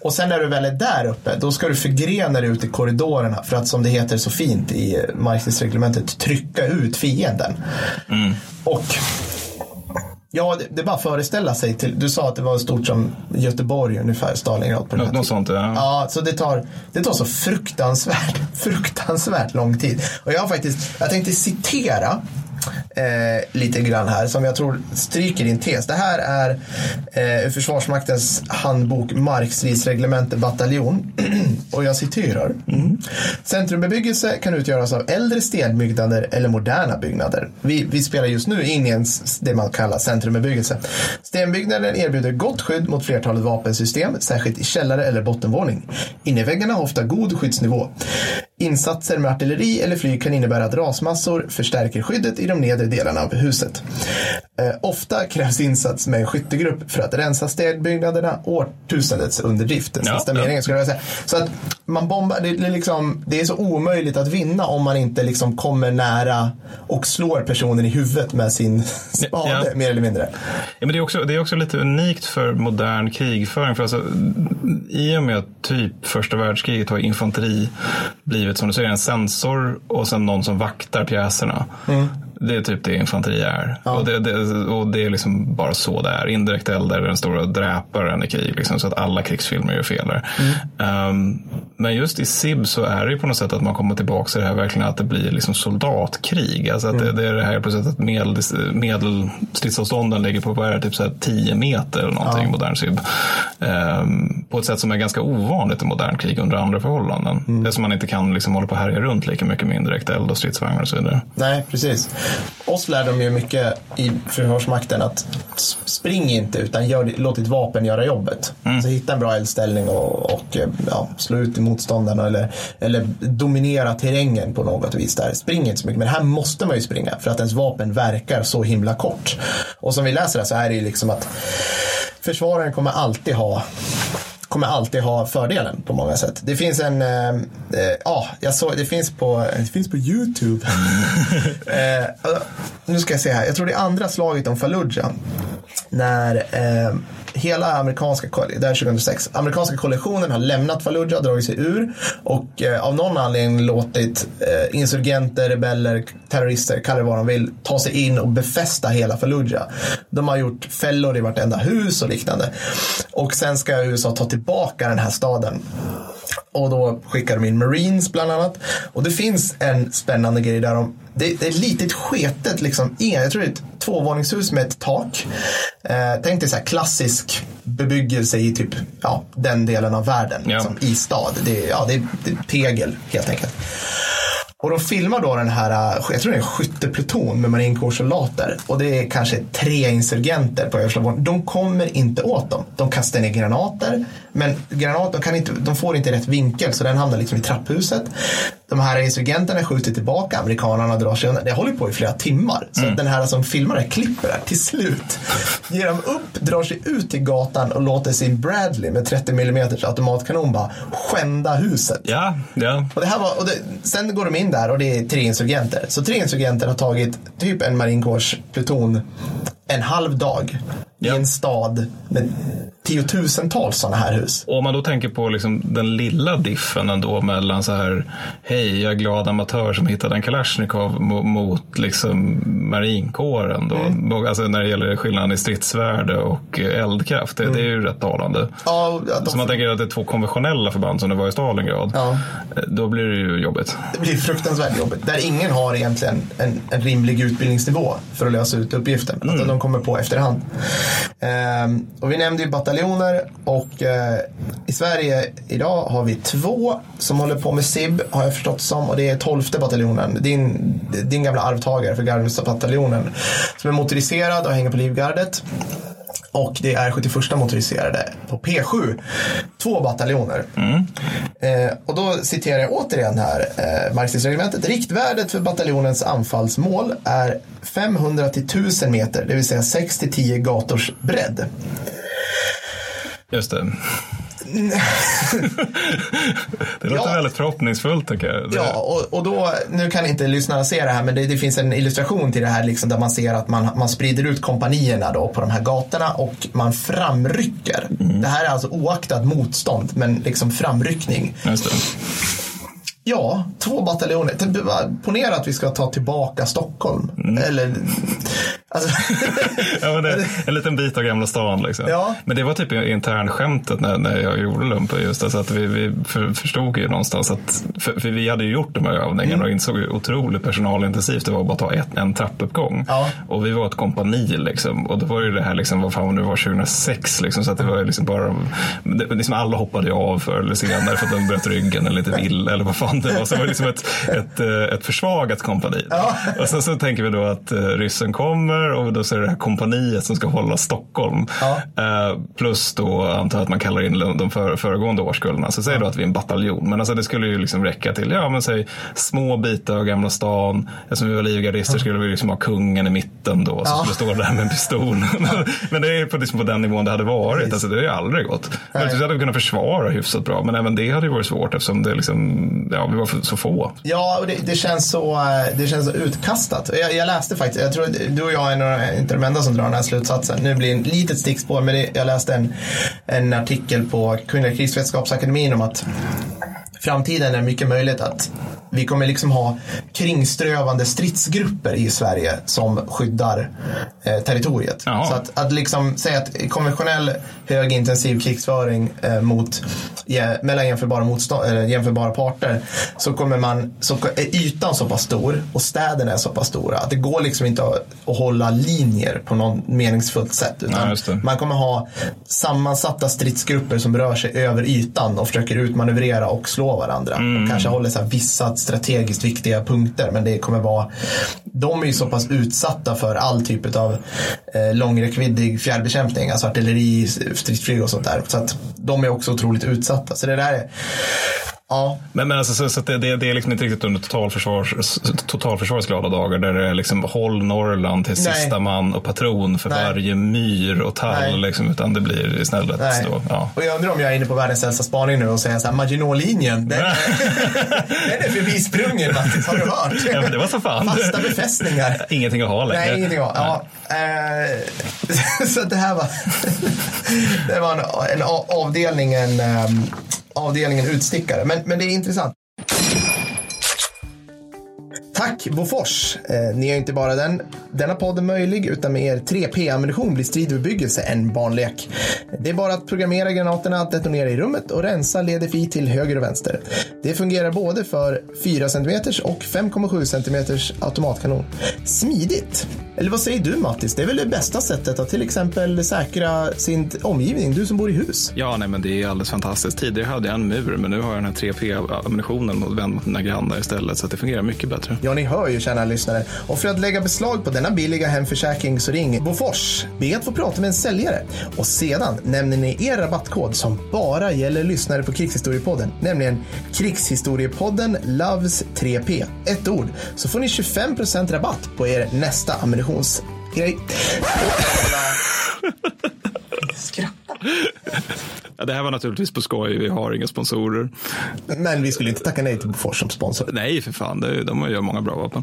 Och sen när du väl är där uppe, då ska du förgrena dig ut i korridorerna för att som det heter så fint i marknadsreglementet, trycka ut fienden. Mm. Och Ja, det, det, är bara att föreställa sig. Till, du sa att det var stort som Göteborg ungefär, Stalingrad. På Något, något sånt, ja. Ja, så det tar, det tar så fruktansvärt, fruktansvärt lång tid. Och jag har faktiskt, jag tänkte citera eh, lite grann här som jag tror stryker din tes. Det här är eh, Försvarsmaktens handbok Markstridsreglemente bataljon och jag citerar. Mm. Centrumbebyggelse kan utgöras av äldre stenbyggnader eller moderna byggnader. Vi, vi spelar just nu in i en, det man kallar centrumbebyggelse. Stenbyggnaden erbjuder gott skydd mot flertalet vapensystem, särskilt i källare eller bottenvåning. Innerväggarna har ofta god skyddsnivå. Insatser med artilleri eller flyg kan innebära att rasmassor förstärker skyddet i de nedre delarna av huset. Eh, ofta krävs insats med skyttegrupp för att rensa städbyggnaderna årtusendets underdrift. Den sista ja. meningen skulle jag säga. Så att man bombar, det, är liksom, det är så omöjligt att vinna om man inte liksom kommer nära och slår personen i huvudet med sin spade, Ja. mer eller mindre. Ja, men det, är också, det är också lite unikt för modern krigföring. För alltså, I och med att typ första världskriget har infanteri blivit som du säger en sensor och sen någon som vaktar pjäserna. Mm. Det är typ det infanteri är. Och, det, det, och det är liksom bara så det är. Indirekt eld är den stora dräparen i krig. Liksom, så att alla krigsfilmer gör fel där. Ehm, men just i SIB så är det ju på något sätt att man kommer tillbaka till det här verkligen att det blir liksom soldatkrig. Alltså att det, det är det här på sätt att medel, medelstridsavstånden ligger på vad är det, typ så här 10 meter eller någonting i modern SIB. Ehm, på ett sätt som är ganska ovanligt i modern krig under andra förhållanden. Det är som man inte kan liksom hålla på och härja runt lika mycket med indirekt eld och stridsvagnar och så vidare. Nej, precis. Oss lär de ju mycket i Försvarsmakten att spring inte utan gör, låt ditt vapen göra jobbet. Så hitta en bra eldställning och, och eh, ja, slå ut motståndarna eller, eller dominera terrängen på något vis. där. Spring inte så mycket, men här måste man ju springa för att ens vapen verkar så himla kort. Och som vi läser det så är det ju liksom att försvararen kommer alltid ha kommer alltid ha fördelen på många sätt. Det finns en, eh, eh, ja, jag såg, det finns på, det finns på YouTube. eh, nu ska jag se här, jag tror det är andra slaget om Fallujah. När eh, hela amerikanska, det här är 2006, amerikanska koalitionen har lämnat Fallujah, dragit sig ur och eh, av någon anledning låtit eh, insurgenter, rebeller, terrorister, kalla det vad de vill, ta sig in och befästa hela Fallujah. De har gjort fällor i vartenda hus och liknande. Och sen ska USA ta tillbaka den här staden. Och då skickar de in Marines bland annat. Och det finns en spännande grej där de, det, det är ett litet sketet, liksom, jag tror det är ett tvåvåningshus med ett tak. Eh, tänk dig så här klassisk bebyggelse i typ ja, den delen av världen, Ja. liksom, i stad. Det, ja, det, det är tegel helt enkelt. Och de filmar då den här, äh, jag tror det är en skyttepluton med marinkårssoldater. Och det är kanske tre insurgenter på översta. De kommer inte åt dem. De kastar ner granater. Men granat, de, kan inte, de får inte rätt vinkel så den hamnar liksom i trapphuset. De här insurgenterna skjuter tillbaka, amerikanerna drar sig undan. Det håller på i flera timmar. Så att den här som filmar det klipper där till slut ger de upp, drar sig ut till gatan och låter sin Bradley med 30 mm automatkanon bara skända huset. Ja, ja. Och det här var, och det, sen går de in där och det är tre insurgenter. Så tre insurgenter har tagit typ en marinkårspluton en halv dag Ja. i en stad med tiotusentals sådana här hus. Och om man då tänker på liksom den lilla diffen ändå mellan så här, hej, jag är glad amatör som hittade en Kalashnikov mo- mot liksom marinkåren. Då. Mm. Alltså när det gäller skillnaden i stridsvärde och eh, eldkraft, det, det är ju rätt talande. Ja, de, Så man tänker att det är två konventionella förband som det var i Stalingrad. Ja. Eh, Då blir det ju jobbigt. det blir fruktansvärt jobbigt. Där ingen har egentligen en, en rimlig utbildningsnivå för att lösa ut uppgiften. Mm. De kommer på efterhand. Ehm, och vi nämnde ju bataljoner och eh, i Sverige idag har vi två som håller på med SIB har jag förstått som. Och det är 12 bataljonen. Din, din gamla arvtagare för Garvestabataljonen. Som är motoriserad och hänger på Livgardet. Och det är 71 motoriserade på P7. Två bataljoner. Eh, och då citerar jag återigen här eh, marxistreglementet. Riktvärdet för bataljonens anfallsmål är 500 till 1000 meter, det vill säga 6 till 10 gators bredd. Just det. Det låter Ja. väldigt förhoppningsfullt tycker jag. Det- Ja, och, och då, nu kan inte lyssnarna se det här, men det, det finns en illustration till det här liksom, där man ser att man, man sprider ut kompanierna då på de här gatorna och man framrycker. Det här är alltså oaktat motstånd, men liksom framryckning. Just det. Ja, två bataljoner. Ponera att vi ska ta tillbaka Stockholm. Eller, alltså, Ja, det, en liten bit av Gamla stan. Liksom. Ja. Men det var typ internskämtet när, när jag gjorde lumpen. Just det, så att vi, vi för, förstod ju någonstans att, för, för vi hade ju gjort de här övningarna Mm. och insåg hur otroligt personalintensivt det var att bara ta ett, en trappuppgång. Ja. Och vi var ett kompani liksom. Och då var ju det här, liksom, vad fan det var 2006. Liksom, så att det var liksom bara, det, liksom alla hoppade ju av förr eller senare för att de bröt ryggen eller lite vill eller vad fan det var. Så det var liksom ett, ett, eh, ett försvagat kompani. Ja. Och sen så tänker vi då att eh, ryssen kommer där och då så är det det här kompaniet som ska hålla Stockholm. Ja. Eh, plus då antar jag att man kallar in de för, föregående årskullarna. Så säg då att vi är en bataljon. Men alltså det skulle ju liksom räcka till, ja men säg små bitar av Gamla stan. Eftersom vi var livgardister skulle vi liksom ha kungen i mitten då. Som Ja. skulle stå där med en pistol. men, det är på, liksom på den nivån det hade varit. Precis. Alltså, det har ju aldrig gått. Möjligtvis hade vi kunnat försvara hyfsat bra. Men även det hade ju varit svårt eftersom det liksom, ja, vi var så få. Ja, och det, det, känns så, eh, det känns så utkastat. Jag, jag läste faktiskt, jag tror du och jag är inte de enda som drar den här slutsatsen. Nu blir det ett litet stickspår, men det, jag läste en, en artikel på Kungliga Krigsvetenskapsakademin om att framtiden är mycket möjligt att vi kommer liksom ha kringströvande stridsgrupper i Sverige som skyddar eh, territoriet. Jaha. Så att, att liksom säga att konventionell högintensiv krigsföring eh, mot, ja, mellan jämförbara, motstånd, eller jämförbara parter så kommer man, så är ytan så pass stor och städerna är så pass stora att det går liksom inte att, att hålla linjer på något meningsfullt sätt. Nej, Utan det. man kommer ha sammansatta stridsgrupper som rör sig över ytan och försöker utmanövrera och slå varandra. Mm. Och kanske håller så här strategiskt viktiga punkter. Men det kommer vara, de är ju så pass utsatta för all typ av eh, långräckviddig fjärrbekämpning. Alltså artilleri, stridsflyg och sånt där. Så att de är också otroligt utsatta. Så det där är, ja. Men, men alltså, så, så att det, det, det är liksom inte riktigt under totalförsvars, totalförsvarets glada dagar där det är liksom håll Norrland till Nej. sista man och patron för Nej. varje myr och tall. Nej. Liksom, utan det blir istället Nej. då, ja. Och jag undrar om jag är inne på världens äldsta spaning nu och säger så här, Maginot-linjen, den, den är förbisprungen Mattis, har du hört? Ja, men det var så fan. Fasta befästningar. Ingenting att ha längre. Nej, ingenting var. Ja, eh, så det här var, det var en, en avdelning, en, ehm, avdelningen utstickare. Men, men det är intressant. Tack Bofors! Eh, ni är inte bara den, denna podden möjlig, utan med er 3P-ammunition blir stridbebyggelse en barnlek. Det är bara att programmera granaterna att detonera i rummet och rensa leder-FI till höger och vänster. Det fungerar både för 4 cm och 5,7 cm automatkanon. Smidigt! Eller vad säger du Mattis? Det är väl det bästa sättet att till exempel säkra sin omgivning, du som bor i hus? Ja, nej, men det är alldeles fantastiskt. Tidigare hade jag en mur, men nu har jag den här 3P-ammunitionen och vänd mot mina grannar istället. Så att det fungerar mycket bättre. Ja, ni hör ju kära lyssnare. Och för att lägga beslag på denna billiga hemförsäkring så ring Bofors. Be att få prata med en säljare. Och sedan nämner ni er rabattkod som bara gäller lyssnare på Krigshistoriepodden. Nämligen Krigshistoriepodden Loves 3P. Ett ord. Så får ni 25% rabatt på er nästa ammunitionsgrej. Skratta. Ja, det här var naturligtvis på skoj. Vi har inga sponsorer. Men vi skulle inte tacka nej till Bofors som sponsor. Nej, för fan. Det, de gör många bra vapen.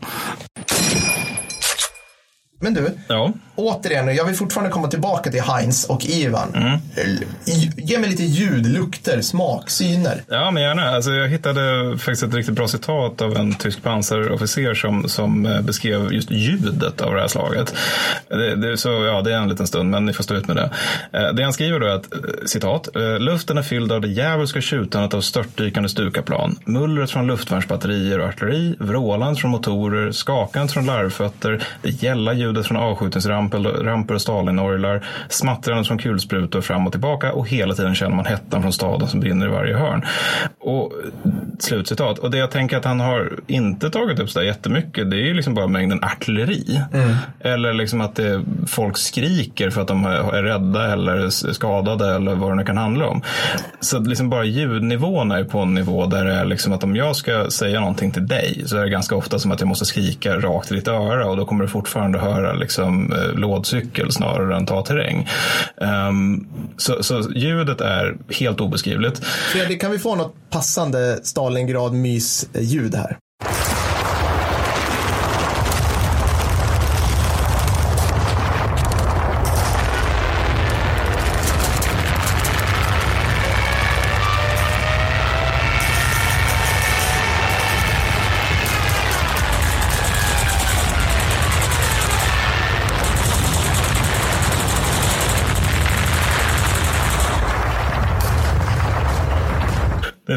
Men du, Ja. återigen, nu, jag vill fortfarande komma tillbaka till Heinz och Ivan. Mm. Ge mig lite ljud, lukter, smak, syner. Ja, men gärna. Alltså, jag hittade faktiskt ett riktigt bra citat av en tysk pansarofficer som, som eh, beskrev just ljudet av det här slaget. Det, det, så, ja, det är en liten stund, men ni får stå ut med det. Eh, Det han skriver då är att, eh, citat, luften är fylld av det djävulska tjutandet av störtdykande Stukaplan, mullret från luftvärnsbatterier och artilleri, vrålandet från motorer, skakandet från larvfötter, det gälla ljudet från avskjutningsramper ramper och Stalinorglar, smattrandet från kulsprutor fram och tillbaka och hela tiden känner man hettan från staden som brinner i varje hörn. Och slutcitat. Och det jag tänker att han har inte tagit upp så där jättemycket, det är ju liksom bara mängden artilleri. Eller liksom att det, folk skriker för att de är rädda eller skadade eller vad det nu kan handla om. Så liksom bara ljudnivån är på en nivå där det är liksom att om jag ska säga någonting till dig så är det ganska ofta som att jag måste skrika rakt i ditt öra och då kommer du fortfarande höra köra liksom eh, lådcykel snarare än ta terräng. Um, så, så ljudet är helt obeskrivligt. Fredrik, kan vi få något passande Stalingrad-mys-ljud här?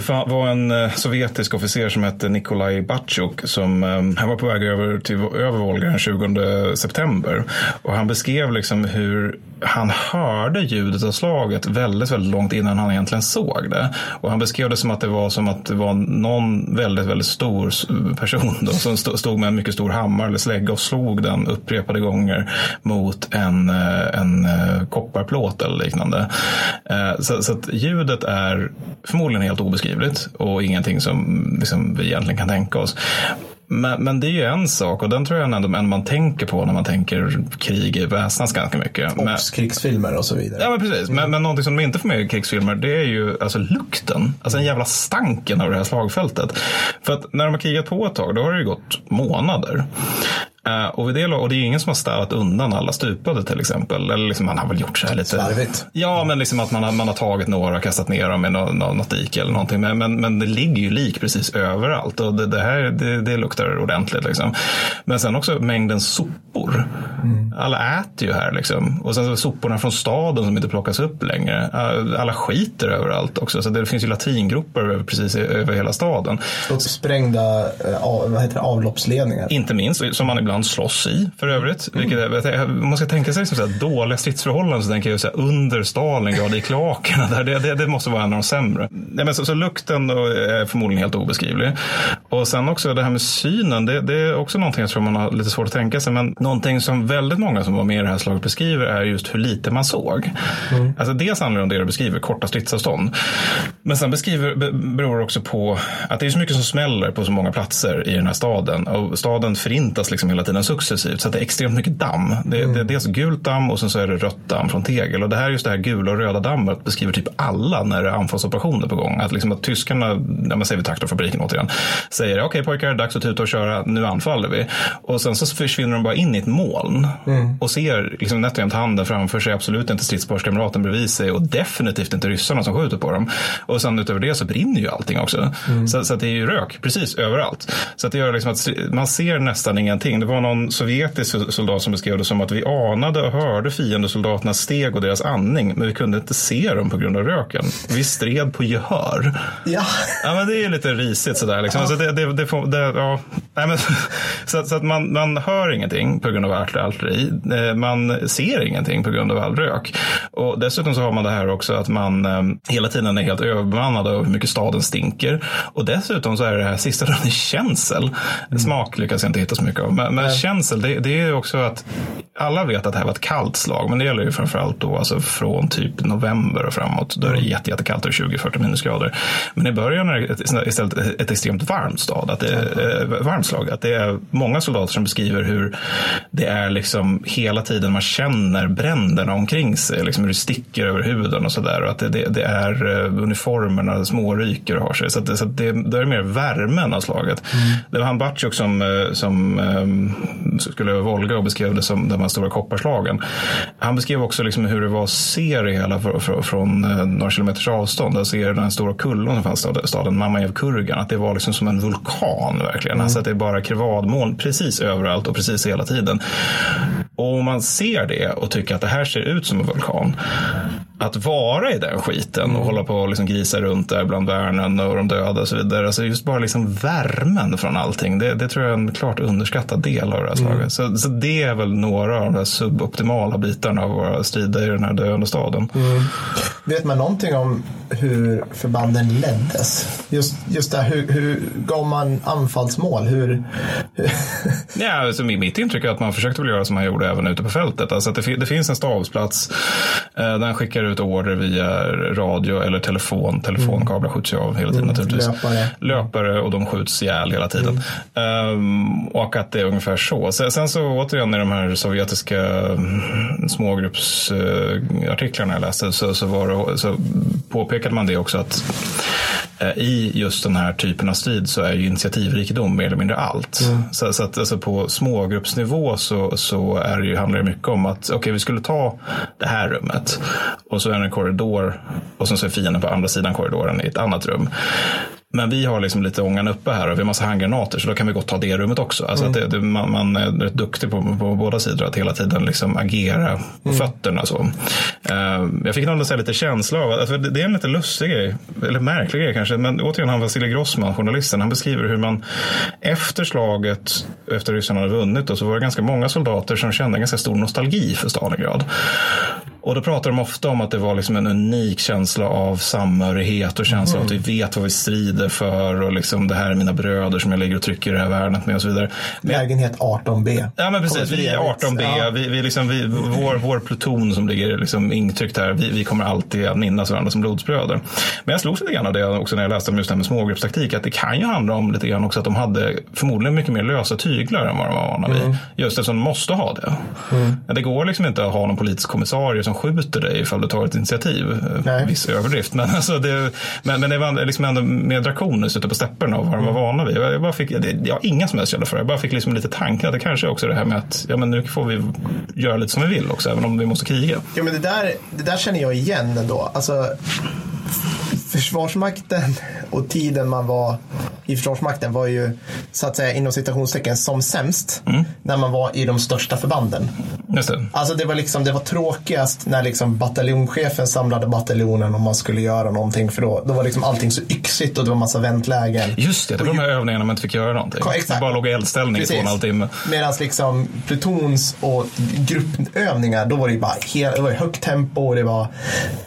Var en eh, sovjetisk officer som hette Nikolaj Batjuk som ehm, han var på väg över till över Volga den 20 september. Och han beskrev liksom hur han hörde ljudet av slaget väldigt, väldigt långt innan han egentligen såg det. Och han beskrev det som att det var som att det var någon väldigt, väldigt stor person då, som stod med en mycket stor hammare eller slägga och slog den upprepade gånger mot en, eh, en eh, kopparplåt eller liknande. Så, så att ljudet är förmodligen helt obeskrivligt obeskrivligt och ingenting som liksom, vi egentligen kan tänka oss. Men, men, det är ju en sak och den tror jag ändå man tänker på när man tänker krig väsnas ganska mycket. Och krigsfilmer och så vidare. Ja men precis. Mm. Men, men någonting som de inte får med i krigsfilmer det är ju alltså lukten. Alltså den jävla stanken av det här slagfältet. För att när de har krigat på ett tag då har det ju gått månader. Uh, och, det, och det är ingen som har städat undan alla stupade till exempel. Eller liksom, man har väl gjort så här lite. Slarvigt. Ja, men liksom att man har, man har tagit några och kastat ner dem i något, något dike eller någonting. Men, men, men, det ligger ju lik precis överallt och det, det här det, det, luktar ordentligt. Liksom. Men sen också mängden sopor. Mm. Alla äter ju här liksom. Och sen så soporna från staden som inte plockas upp längre. Alla skiter överallt också. Så det finns ju latingropar precis över hela staden. Och sprängda eh, vad heter det, avloppsledningar. Inte minst, som man ibland ibland slåss i för övrigt. Mm. Vilket är, om man ska tänka sig så här, dåliga stridsförhållanden så tänker jag så här, under Stalingrad i kloakerna. Där, det, det, det, måste vara en av de sämre. Ja, men så, så lukten är förmodligen helt obeskrivlig. Och sen också det här med synen. Det, det, är också någonting jag tror man har lite svårt att tänka sig. Men någonting som väldigt många som var med i det här slaget beskriver är just hur lite man såg. Mm. Alltså dels handlar det om det du beskriver, korta stridsavstånd. Men sen beskriver, beror det också på att det är så mycket som smäller på så många platser i den här staden. Och staden förintas liksom hela tiden successivt. Så det är extremt mycket damm. Det, mm. det är dels gult damm och sen så är det rött damm från tegel. Och det här just det här gula och röda dammet beskriver typ alla när det är anfallsoperationer på gång. Att, liksom att tyskarna, ja, man säger vi traktorfabriken återigen, säger okej okay, pojkar, dags att tuta och köra, nu anfaller vi. Och sen så försvinner de bara in i ett moln mm. och ser liksom nätt och jämnt handen framför sig, absolut inte stridsparskamraten bredvid sig och definitivt inte ryssarna som skjuter på dem. Och sen utöver det så brinner ju allting också. Mm. Så, så det är ju rök precis överallt. Så att det gör liksom att man ser nästan ingenting. Var någon sovjetisk soldat som beskrev det som att vi anade och hörde fiendesoldaternas steg och deras andning, men vi kunde inte se dem på grund av röken. Vi stred på gehör. Ja. Ja, men det är lite risigt sådär. Liksom. Ja. Så, det, det, det får, det, ja. Nej, men, så, så, att man, man hör ingenting på grund av allt artilleri. Eh, man ser ingenting på grund av all rök. Och dessutom så har man det här också att man eh, hela tiden är helt överbemannad av hur mycket staden stinker. Och dessutom så är det här sista dagen känsel. Mm. Smak lyckas jag inte hitta så mycket av. Men, men känsel, det, det är också att alla vet att det här var ett kallt slag, men det gäller ju framförallt då alltså från typ november och framåt. Då är det jätte, jättekallt och 20-40 minusgrader. Men i början är det istället ett extremt varmt stad, att det eh, varmt slag. Att det är många soldater som beskriver hur det är liksom hela tiden man känner bränderna omkring sig, liksom hur det sticker över huden och sådär. Och att det, det, det, är eh, uniformerna småryker och har sig. Så, att, så att det, det är mer värmen av slaget. Mm. Det var han Batjuk som, eh, som skulle Volga och beskrev det som de här stora kopparslagen. Han beskrev också liksom hur det var att se det hela från eh, några kilometers avstånd. Att se den här stora kullen som fanns i staden, Mamajev Kurgan. Att det var liksom som en vulkan verkligen. Mm. Alltså att det är bara krevadmoln precis överallt och precis hela tiden. Och om man ser det och tycker att det här ser ut som en vulkan att vara i den skiten och mm. hålla på och liksom grisa runt där bland värnen och de döda och så vidare. Alltså just bara liksom värmen från allting. Det, det tror jag är en klart underskattad del av det här slaget. Mm. Så, så, det är väl några av de här suboptimala bitarna av våra strider i den här döende staden. Mm. Vet man någonting om hur förbanden leddes? Just, just det, hur, hur gav man anfallsmål? Hur, hur... ja, alltså mitt intryck är att man försökte väl göra som man gjorde även ute på fältet. Alltså att det, det finns en stabsplats. Eh, den skickar ut order via radio eller telefon. Telefonkablar skjuts ju av hela tiden mm, naturligtvis. Löpare. Löpare och de skjuts ihjäl hela tiden. Mm. Um, och att det är ungefär så. Sen så återigen i de här sovjetiska mm, smågruppsartiklarna jag läste så, så, var det, så påpekade man det också att Eh, i just den här typen av strid så är ju initiativrikedom mer eller mindre allt. Mm. Så, så, att alltså på smågruppsnivå så, så är det ju, handlar det mycket om att okay, vi skulle ta det här rummet och så är det en korridor och sen så är fienden på andra sidan korridoren i ett annat rum. Men vi har liksom lite ångan uppe här och vi har massa handgranater så då kan vi gott ta det rummet också. Alltså Mm. att det, man, man är rätt duktig på, på båda sidor att hela tiden liksom agera på Mm. fötterna. Så. Eh, jag fick säga lite känsla av, alltså det, det är en lite lustig grej, eller märklig grej kanske, men återigen han Vasilij Grossman, journalisten, han beskriver hur man efter slaget, efter ryssarna hade vunnit, då, så var det ganska många soldater som kände en ganska stor nostalgi för Stalingrad. Och då pratar de ofta om att det var liksom en unik känsla av samhörighet och känsla av att vi vet vad vi strider för och liksom det här är mina bröder som jag ligger och trycker i det här värnet med och så vidare. Men, Lägenhet 18B. ja men precis, vi är för evigt. 18B, Ja. vi, vi liksom, vi, vår, vår pluton som ligger liksom intryckt här, vi, vi kommer alltid att minnas varandra som blodsbröder. Men jag slogs lite grann av det också när jag läste om just det här med smågruppstaktik, att det kan ju handla om lite grann också att de hade förmodligen mycket mer lösa tyglar än vad de var vana vid. Just eftersom de måste ha det. Ja, Det går liksom inte att ha någon politisk kommissarie som skjuter dig ifall du tar ett initiativ. Nej. Viss överdrift. Men, alltså det, men, men det var liksom ändå mer drakoniskt ute på stepperna och vad de var vana vid. Jag, bara fick, jag har inga som helst källor för det. Jag bara fick liksom lite tanken att det kanske är också det här med att ja, men nu får vi göra lite som vi vill också, även om vi måste kriga. Ja, men det där, det där känner jag igen ändå. Alltså, Försvarsmakten och tiden man var i Försvarsmakten var ju så att säga inom citationstecken som sämst när man var i de största förbanden. Just det. Alltså det var, liksom, det var tråkigast när liksom bataljonschefen samlade bataljonen om man skulle göra någonting för då, då var liksom allting så yxigt och det var massa väntlägen. Just det, det var de här övningarna man inte fick göra någonting. Exakt. Man bara låg i eldställning i två och en halv timme. Medan liksom plutons och gruppövningar, då var det ju bara helt, det var högt tempo och det var,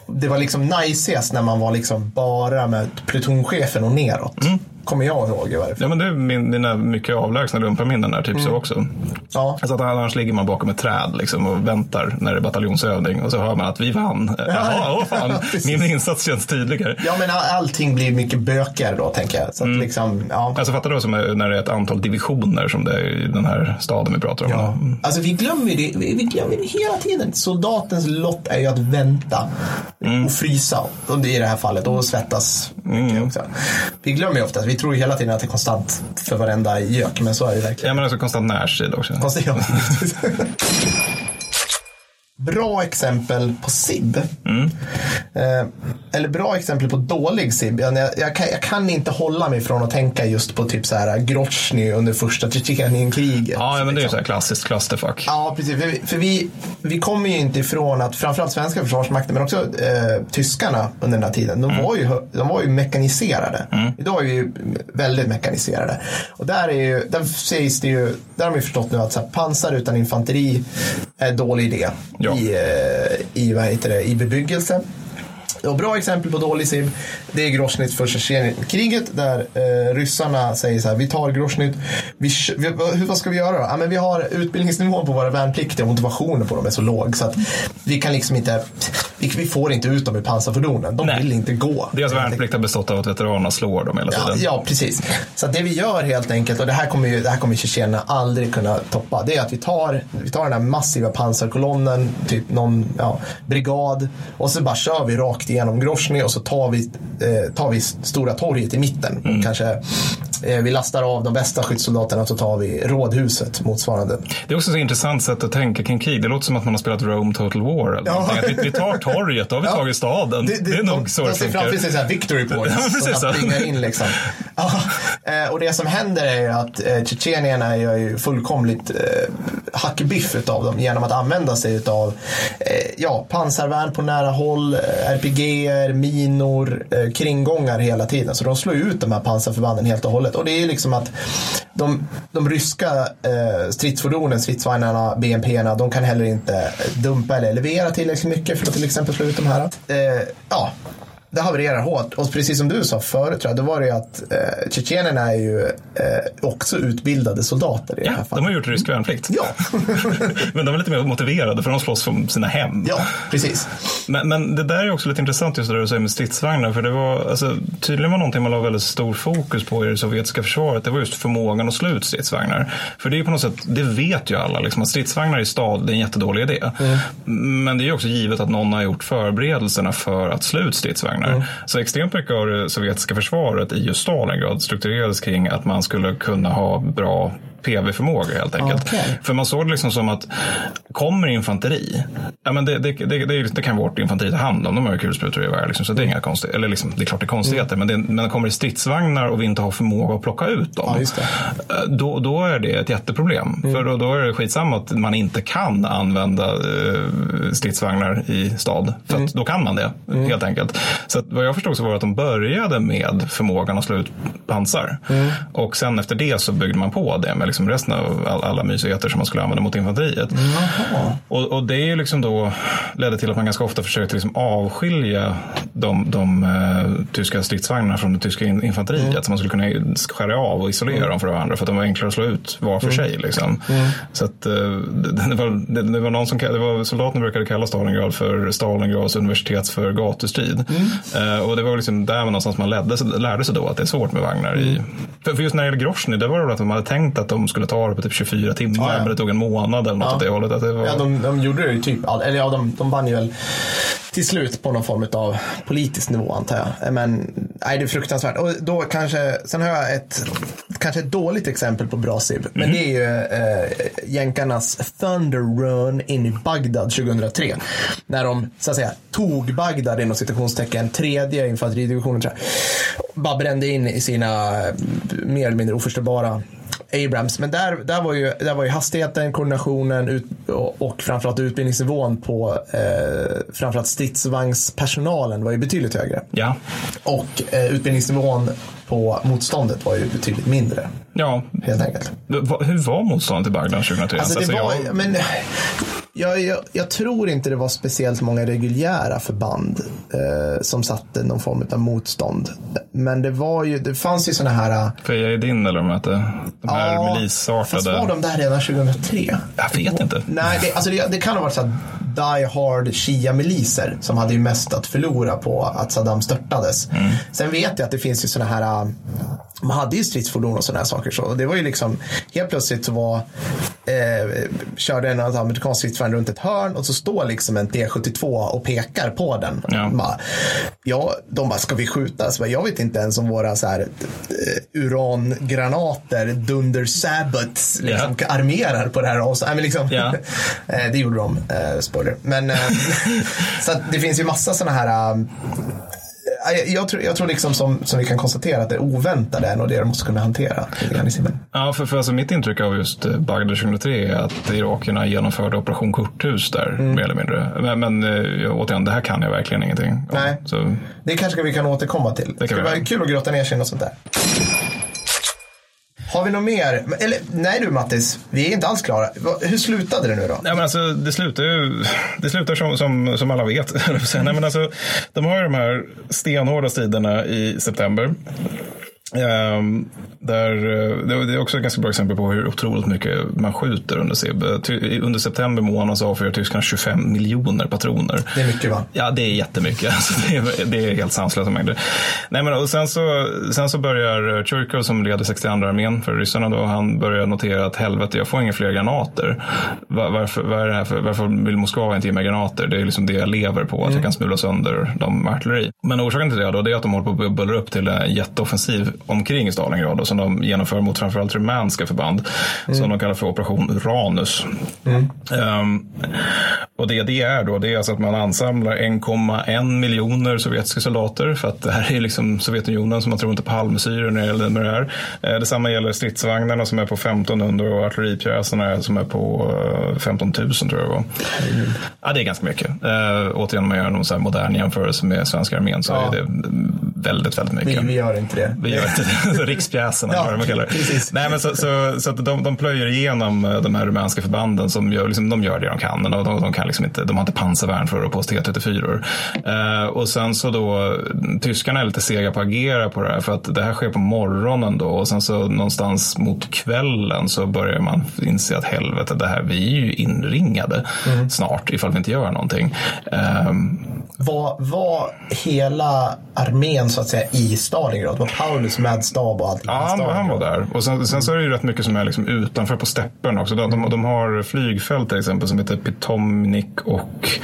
det var liksom najsigast när man var liksom bara med plutonchefen och neråt. Mm. Kommer jag ihåg i varje fall. Ja, men det är min, mina mycket avlägsna lumparminnen där, typ Mm. så också. Ja. Alltså att annars ligger man bakom ett träd liksom, och väntar när det är bataljonsövning och så hör man att vi vann. Jaha, åh fan, min insats känns tydligare. Ja, men all- allting blir mycket bökigare då, tänker jag. Så att liksom, ja. Alltså fattar du som är, när det är ett antal divisioner som det är i den här staden vi pratar om? Ja. Alltså vi glömmer det, vi vi glömmer det hela tiden. Soldatens lott är ju att vänta och frysa och det- i det här fallet och svettas. Mycket Också. Vi glömmer ju ofta, vi tror ju hela tiden att det är konstant för varenda gök, men så är det verkligen. Ja, men alltså konstant närstrid också. Konstigt. ja. Bra exempel på SIB. Eh, eller bra exempel på dålig SIB. Jag, jag, kan, jag kan inte hålla mig från att tänka just på typ så här Grozny under första Tjetjenienkriget. Ja, ja, men det är ju liksom. så här klassiskt clusterfuck. Ja, precis. För, vi, för vi, vi kommer ju inte ifrån att framförallt svenska försvarsmakten men också eh, tyskarna under den här tiden, de, var, ju, de var ju mekaniserade. Idag är vi ju väldigt mekaniserade. Och där, är ju, där sägs det ju, där har vi förstått nu att så här, pansar utan infanteri är en dålig idé Ja i, eh, i, vad heter det, i bebyggelse. Och bra exempel på dålig SIV, det är Grosnytt för Tjetjenienkriget där eh, ryssarna säger så här, vi tar Grosnytt, vi, vi, hur, vad ska vi göra då? Ja, men vi har utbildningsnivån på våra värnpliktiga och motivationen på dem är så låg så att vi kan liksom inte, vi, vi får inte ut dem ur pansarfordonen, de Nej. vill inte gå. Deras värnplikt har bestått av att veteranerna slår dem hela Ja, tiden. ja, precis. Så att det vi gör helt enkelt, och det här kommer ju det här kommer tjetjenerna aldrig kunna toppa, det är att vi tar, vi tar den här massiva pansarkolonnen, typ någon ja, brigad, och så bara kör vi rakt igenom Grozny och så tar vi, eh, tar vi Stora torget i mitten. Mm. Kanske vi lastar av de bästa skyddssoldaterna så tar vi rådhuset motsvarande. Det är också ett intressant sätt att tänka kring krig. Det låter som att man har spelat Rome Total War. Eller Ja. vi, vi tar torget, då har vi Ja. tagit staden. Det, är nog så de det ser framför funkar. sig så victory points Ja, precis så. att in liksom. Ja, eh, och det som händer är ju att eh, tjetjenierna gör ju fullkomligt eh, hackbiff utav dem genom att använda sig utav eh, ja, pansarvärn på nära håll, eh, RPG-er, minor, eh, kringgångar hela tiden. Så de slår ut de här pansarförbanden helt och hållet. Och det är ju liksom att de, de ryska eh, stridsfordonen, stridsvagnarna, BMP-erna, de kan heller inte dumpa eller elevera tillräckligt mycket för att till exempel slå ut de här. Eh, ja, det havererar hårt. Och precis som du sa förut, tror jag, då var det ju att eh, tjetjenerna är ju eh, också utbildade soldater i det Ja, här de fallet. har gjort rysk värnplikt. Ja. Men de är lite mer motiverade för de slåss från sina hem. ja, precis. Men, men det där är också lite intressant just det du säger med stridsvagnar. För det var alltså, tydligen var någonting man la väldigt stor fokus på i det sovjetiska försvaret. Det var just förmågan att slå ut stridsvagnar. För det är ju på något sätt, det vet ju alla, liksom, att stridsvagnar i stad det är en jättedålig idé. Men det är ju också givet att någon har gjort förberedelserna för att slå ut stridsvagnar. Så extremt mycket av det sovjetiska försvaret i just Stalingrad strukturerades kring att man skulle kunna ha bra PV-förmåga helt enkelt. Okay. För man såg det liksom som att kommer infanteri, ja, men det, det, det, det, kan vårt infanteri ta hand om. De har ju kulsprutor i gevär, liksom, så det är inga konstigheter. Eller liksom, det är klart det är konstigheter, mm. men, det, men kommer det stridsvagnar och vi inte har förmåga att plocka ut dem, ja, då, då är det ett jätteproblem. Mm. För då, då är det skitsamma att man inte kan använda eh, stridsvagnar i stad. För mm. då kan man det, mm. helt enkelt. Så vad jag förstod så var att de började med förmågan att slå ut pansar. Mm. Och sen efter det så byggde man på det med liksom resten av all, alla mysigheter som man skulle använda mot infanteriet. Och, och, det är ju liksom då ledde till att man ganska ofta försökte liksom avskilja de, de uh, tyska stridsvagnarna från det tyska infanteriet. Mm. Så man skulle kunna skära av och isolera mm. dem från varandra för att de var enklare att slå ut var för mm. sig. Liksom. Mm. Så att, uh, det, det, var, det, det, var någon som det var soldaterna brukade kalla Stalingrad för Stalingrads universitets för gatustrid. Uh, och det var liksom där någonstans man ledde, lärde sig då att det är svårt med vagnar. I, för, för just när det gäller Grosny, det var det att de hade tänkt att de skulle ta det på typ 24 timmar, ja, ja. men det tog en månad eller något ja. åt det hållet. Att det var... Ja, de, de gjorde det ju typ, eller ja, de, de vann ju väl till slut på någon form av politisk nivå antar jag. Men nej, det är fruktansvärt. Och då kanske, sen har jag ett, kanske ett dåligt exempel på bra SIB. Men mm. det är ju eh, jänkarnas Thunder Run in i Bagdad 2003. När de så att säga tog Bagdad inom citationstecken, tredje infanteridivisionen tror jag. Bara brände in i sina eh, mer eller mindre oförstörbara Abrams. Men där, där, var ju, där var ju hastigheten, koordinationen ut, och, framförallt utbildningsnivån på eh, framförallt stridsvagnspersonalen var ju betydligt högre. Ja. Och eh, utbildningsnivån på motståndet var ju betydligt mindre. Ja. Helt enkelt. Hur var motståndet i Bagdad 2003? Alltså, det alltså, var, jag... men, jag, jag, jag, tror inte det var speciellt många reguljära förband eh, som satte någon form av motstånd. Men det var ju, det fanns ju sådana här... Eh, Feja din eller de hette? De här ja, milisartade. Fast var de där redan 2003? Jag vet inte. Nej, det, alltså det, det kan ha varit så die hard shia-miliser som hade ju mest att förlora på att Saddam störtades. Mm. Sen vet jag att det finns ju sådana här man hade ju stridsfordon och sådana saker. Så det var ju liksom, helt plötsligt så var, eh, körde en amerikansk stridsvagn runt ett hörn och så står liksom en T72 och pekar på den. Ja. Bara, ja, de bara, ska vi skjuta? Så jag vet inte ens om våra så här, uh, urangranater, Dunder Sabbats, liksom, yeah. armerar på det här. Och så, äh, men liksom, yeah. det gjorde de, uh, spoiler. Men, uh, så det finns ju massa sådana här jag, tror, jag tror liksom som, som vi kan konstatera att det oväntade är nog det de måste kunna hantera. Ja, för, för alltså mitt intryck av just eh, Bagdad 2003 är att irakierna genomförde operation korthus där, mm. mer eller mindre. Men, men eh, återigen, det här kan jag verkligen ingenting om. Nej, så. det kanske vi kan återkomma till. Det, det vara kul att grotta ner sig i något sånt där. Har vi något mer? Eller, nej du Mattis, vi är inte alls klara. Hur slutade det nu då? Nej, men alltså, det slutar ju det slutar som, som, som alla vet. nej, men alltså, de har ju de här stenhårda striderna i september. Um, där, eh, det är också ett ganska bra exempel på hur otroligt mycket man skjuter under SIB. Under september månad så avfyrar tyskarna 25 miljoner patroner. Det är mycket va? Ja, det är jättemycket. Alltså, det, är, det är helt sanslösa mängder. Nej, men, och sen, så, sen så börjar Churchill som leder 62 armén för ryssarna då, han börjar notera att helvete, jag får inga fler granater. Var, varför, var det här för, varför vill Moskva inte ge mig granater? Det är liksom det jag lever på, att mm. jag kan smula sönder dem med artilleri. Men orsaken till det då, det är att de håller på att bubbla upp till en jätteoffensiv omkring Stalingrad och som de genomför mot framförallt rumänska förband mm. som de kallar för Operation Uranus. Mm. Um, och det det är då, det är alltså att man ansamlar 1,1 miljoner sovjetiska soldater för att det här är liksom Sovjetunionen som man tror inte på halvmesyrer när det gäller med det här. Uh, detsamma gäller stridsvagnarna som är på 1500 och artilleripjäserna som är på uh, 15 000 tror jag det var. Mm. Ja, det är ganska mycket. Uh, återigen om man gör någon så här modern jämförelse med svenska armén så ja. är det väldigt, väldigt mycket. Vi, vi gör inte det. Vi gör Rikspjäserna, ja, vad man kallar det. Nej, men så, så, så att de, de plöjer igenom eh, de här rumänska förbanden som gör, liksom, de gör det de kan. De, de, de, kan liksom inte, de har inte pansarvärn för att på T34. Uh, och sen så då, tyskarna är lite sega på att agera på det här för att det här sker på morgonen då och sen så någonstans mot kvällen så börjar man inse att helvete, det här, vi är ju inringade mm. snart ifall vi inte gör någonting. Uh, var, var hela armén så att säga i Stalingrad? Var Paulus med stab och allt? Ja, han, han, var där. Och sen, sen, så är det ju rätt mycket som är liksom utanför på steppen också. De, de, de har flygfält till exempel som heter Pitomnik och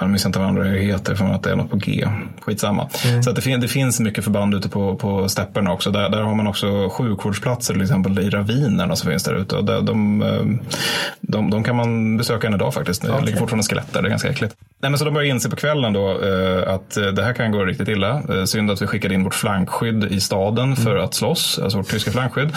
jag minns inte vad andra heter, för att det är något på G. Skitsamma. Mm. Så att det, fin det, finns mycket förband ute på, på stepperna också. Där, där har man också sjukvårdsplatser till exempel i ravinerna som finns där ute. Och där, de, eh, de, de, kan man besöka än idag faktiskt. Det okay. ligger fortfarande skelett där, det är ganska äckligt. Nej, men så de börjar inse på kvällen då eh, att det här kan gå riktigt illa. Synd att vi skickade in vårt flankskydd i staden mm. för att slåss, alltså vårt tyska flankskydd.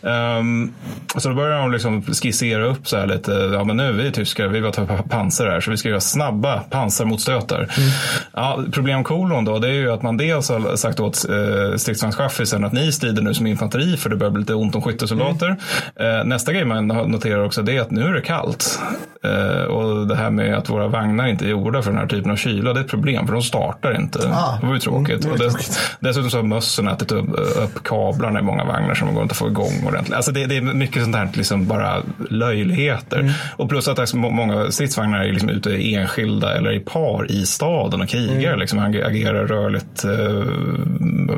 Um, så då börjar de liksom skissera upp så här lite, ja men nu är vi tyskar, vi vill ta pansar här, så vi ska göra snabba pansarmotstötar. Mm. Ja, problemkolon då, det är ju att man dels har sagt åt eh, stridsvagnschaffisen att ni strider nu som infanteri för det börjar bli lite ont om skyttesoldater. Mm. Eh, nästa grej man noterar också det är att nu är det kallt. Eh, och det här med att våra vagnar inte är gjorda för den här typen av kyla, det är ett problem för de startar inte. Ah. Det var ju tråkigt. Mm, det och dess, dessutom så har mössen ätit upp, upp kablarna i många vagnar som går inte att få igång ordentligt. Alltså det, det är mycket sånt här liksom bara löjligheter. Mm. Och plus att alltså, många stridsvagnar är liksom ute enskilda eller i par i staden och krigar. Mm. Liksom, agerar rörligt, eh,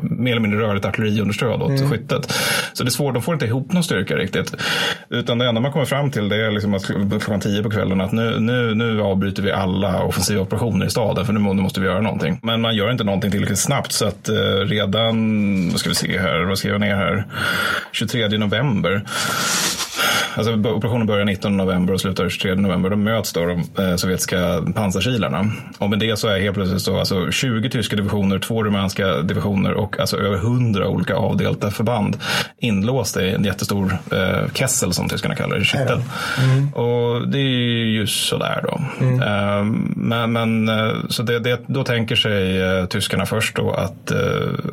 mer eller mindre rörligt artilleriunderstöd åt mm. skyttet. Så det är svårt, de får inte ihop någon styrka riktigt. Utan det enda man kommer fram till det är liksom att klockan tio på kvällen att nu, nu, nu avbryter vi alla offensiva operationer i staden för nu måste vi göra någonting. Men man gör inte någonting tillräckligt snabbt så att eh, redan, vad ska vi se här, vad skrev jag ner här, 23 november Alltså, operationen börjar 19 november och slutar 23 november. Då möts då de eh, sovjetiska pansarkilarna. Och med det så är helt plötsligt så, alltså 20 tyska divisioner, två rumänska divisioner och alltså över 100 olika avdelta förband inlåsta i en jättestor eh, kessel som tyskarna kallar det, kittel. Mm. Och det är ju sådär då. Mm. Eh, men, men eh, så det, det, då tänker sig eh, tyskarna först då att eh,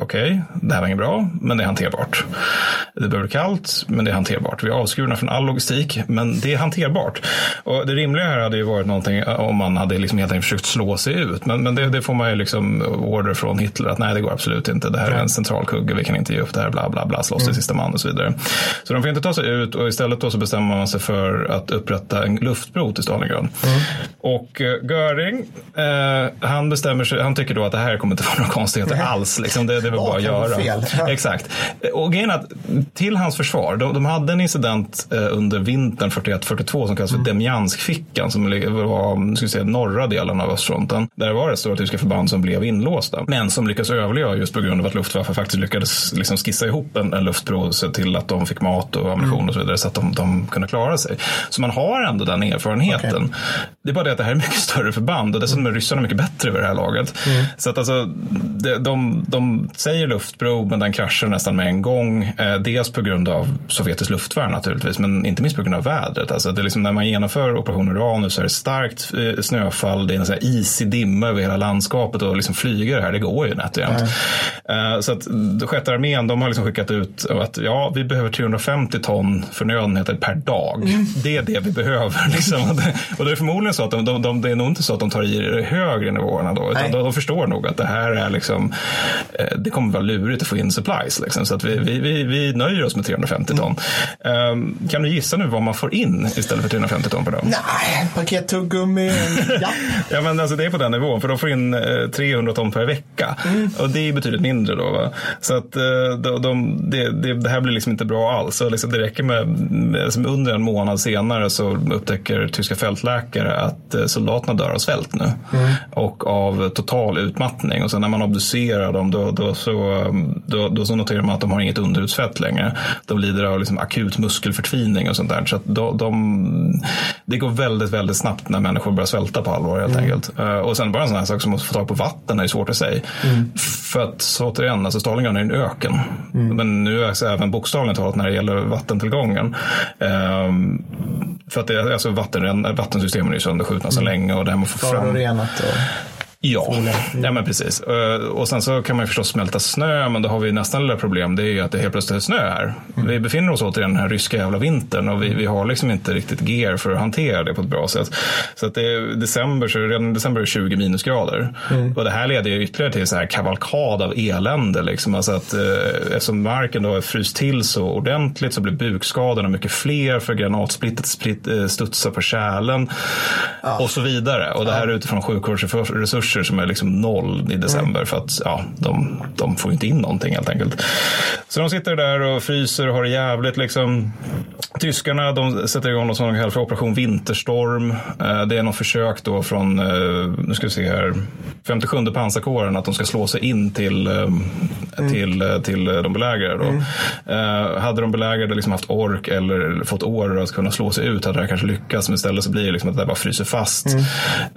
okej, okay, det här var inget bra, men det är hanterbart. Det bli kallt, men det är hanterbart. Vi är avskurna från all logistik, men det är hanterbart. Och det rimliga här hade ju varit någonting eh, om man hade liksom helt enkelt försökt slå sig ut. Men, men det, det, får man ju liksom order från Hitler att nej, det går absolut inte. Det här är en central kugge, vi kan inte ge upp det här, bla bla bla, slåss till mm. sista man och så vidare. Så de får inte ta sig ut och istället då så bestämmer man sig för att upprätta en luftbro till Stalingrad. Mm. Och uh, Göring, uh, han bestämmer sig, han tycker då att det här kommer inte vara några konstigheter mm. alls. Liksom. Det, det är väl bara att göra. Exakt. Och grejen att till hans försvar, de, de hade en incident uh, under vintern 41-42 som kallas för mm. Demjanskfickan som var ska säga, norra delen av östfronten. Där var det stora tyska förband som blev inlåsta. Men som lyckades överleva just på grund av att Luftwaffe faktiskt lyckades liksom skissa ihop en, en luftbro se till att de fick mat och ammunition mm. och så vidare så att de, de kunde klara sig. Så man har ändå den erfarenheten. Okay. Det är bara det att det här är mycket större förband och dessutom är ryssarna mycket bättre vid det här laget. Mm. Så att alltså, de, de, de säger luftbro men den kraschar nästan med en gång. Eh, dels på grund av sovjetiskt luftvärn naturligtvis men inte minst på grund av vädret. Alltså det är liksom när man genomför Operation Uranus så är det starkt eh, snöfall, det är en här isig dimma över hela landskapet och liksom flyger det här, det går ju nätt och jämnt. Mm. Så att sjätte armén, de har liksom skickat ut att ja, vi behöver 350 ton förnödenheter per dag. Mm. Det är det vi behöver. Liksom. Och det är förmodligen så att de, de, de, det är nog inte så att de tar i högre nivåerna då, utan de, de, förstår nog att det här är liksom, eh, det kommer vara lurigt att få in supplies. Liksom. Så att vi, vi, vi, vi nöjer oss med 350 ton. Mm. Um, kan du gissa nu vad man får in istället för 350 ton per dag? Nej, paket tuggummi, ja. ja, men alltså det är på den nivån, för de får in 300 eh, ton per vecka. Mm. Och det är betydligt mindre då. Va? Så att eh, de, de, det, det, här blir liksom inte bra alls. Så liksom det räcker med, med under en månad senare så upptäcker tyska fältläkare att eh, soldaterna dör av svält nu. Mm. Och av total utmattning. Och sen när man obducerar dem då, då, så, då, då så noterar man att de har inget underhudsfett längre. De lider av liksom akut muskelförtvining och sånt där. Så att de, de, det går väldigt, väldigt snabbt när människor börjar svälta på allvar helt mm. enkelt. Uh, och sen bara en sån här sak som att få tag på vatten är svårt att säga. Mm. För att så återigen, alltså Stalingrad är en öken. Mm. Men nu är alltså även bokstavligen talat när det gäller vattentillgången. Um, för att det, alltså vatten, vattensystemen är ju sönderskjutna så mm. länge och det här med att få fram... Renat och... Ja, ja men precis. Eh, och sen så kan man ju förstås smälta snö, men då har vi nästan lilla problem. Det är ju att det helt plötsligt är snö här. Mm. Vi befinner oss återigen i den här ryska jävla vintern och vi, vi har liksom inte riktigt gear för att hantera det på ett bra sätt. Så att det är december, så redan i december är det 20 minusgrader. Mm. Och det här leder ju ytterligare till så här kavalkad av elände. Liksom. Alltså att, eh, eftersom marken då är fryst till så ordentligt så blir bukskadorna mycket fler för granatsplittet split, eh, studsar på kärlen ja. och så vidare. Och det här ja. utifrån sjukvårdsresurser resurser som är liksom noll i december för att ja, de, de får inte in någonting helt enkelt. Så de sitter där och fryser och har det jävligt. Liksom. Tyskarna de sätter igång något som de kallar för Operation Vinterstorm. Eh, det är något försök då från, eh, nu ska vi se här, 57 pansarkåren att de ska slå sig in till, mm. till, till de belägrade. Då. Mm. Hade de belägrade liksom haft ork eller fått order att kunna slå sig ut hade det kanske lyckats. Men istället så blir det liksom att det bara fryser fast. Mm.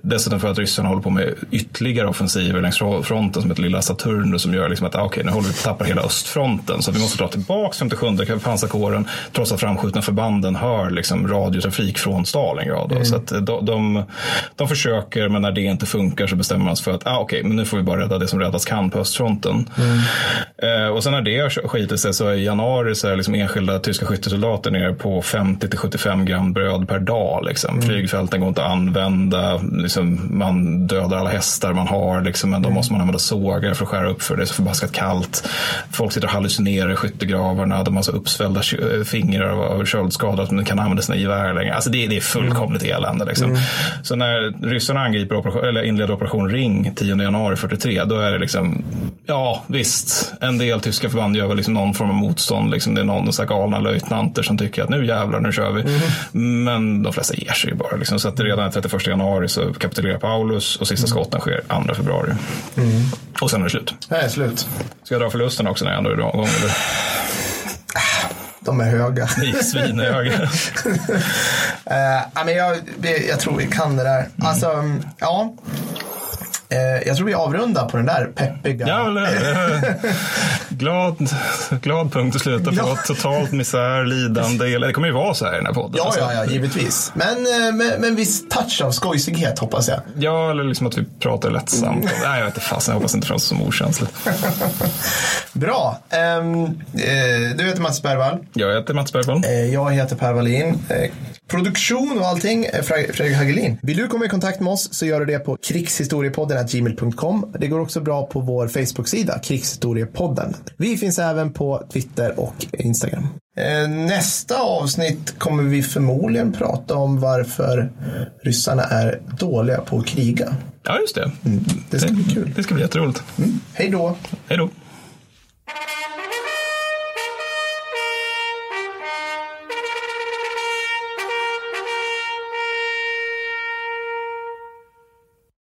Dessutom för att ryssarna håller på med ytterligare offensiver längs fronten som ett lilla Saturnus som gör liksom att ah, okay, nu håller vi på att tappa hela östfronten. Så vi måste dra tillbaka 57 pansarkåren trots att framskjutna förbanden hör liksom radiotrafik från Stalingrad. Mm. Så att de, de, de, försöker, men när det inte funkar så bestämmer man sig för att ah, okay, men nu får vi bara rädda det som räddas kan på östfronten. Mm. Eh, och sen när det skiter sig så i januari så är liksom enskilda tyska skyttesoldater nere på 50 till 75 gram bröd per dag. Liksom. Mm. Flygfälten går inte att använda. Liksom, man dödar alla hästar man har, liksom, men då mm. måste man använda sågar för att skära upp för det är så förbaskat kallt. Folk sitter och hallucinerar i skyttegravarna. De har så uppsvällda fingrar av köldskada att de kan använda sina gevär längre. Alltså det, det är fullkomligt mm. elände. Liksom. Mm. Så när ryssarna angriper operation, eller inleder operation Ring 10 januari 43, då är det liksom, ja visst, en del tyska förband gör väl liksom någon form av motstånd. Liksom. Det är någon så galna löjtnanter som tycker att nu jävlar, nu kör vi. Mm. Men de flesta ger sig ju bara. Liksom. Så att redan 31 januari så kapitulerar Paulus och sista skotten sker 2 februari. Mm. Och sen är det slut. Det är slut. Ska jag dra förlusten också när jag ändå är igång? Eller? De är höga. De är svinhöga. uh, men jag, jag tror vi kan det där. Mm. Alltså, ja. Eh, jag tror vi avrundar på den där peppiga... Ja, eller glad, glad punkt att sluta på. Totalt misär, lidande. Det kommer ju vara så här i den här podden. Ja, alltså. ja, ja, givetvis. Men eh, med, med en viss touch av skojsighet hoppas jag. Ja, eller liksom att vi pratar lättsamt. Mm. Nej, jag vet inte fasen. Jag hoppas inte framstår som okänsligt. Bra. Um, du heter Mats Bergvall. Jag heter Mats Bergvall. jag heter Per Wallin produktion och allting, Fredrik Hagelin. Vill du komma i kontakt med oss så gör du det på krigshistoriepodden gmail.com. Det går också bra på vår Facebook-sida, krigshistoriepodden. Vi finns även på Twitter och Instagram. Eh, nästa avsnitt kommer vi förmodligen prata om varför ryssarna är dåliga på att kriga. Ja, just det. Mm, det ska det, bli kul. Det ska bli jätteroligt. Mm. Hej då. Hej då.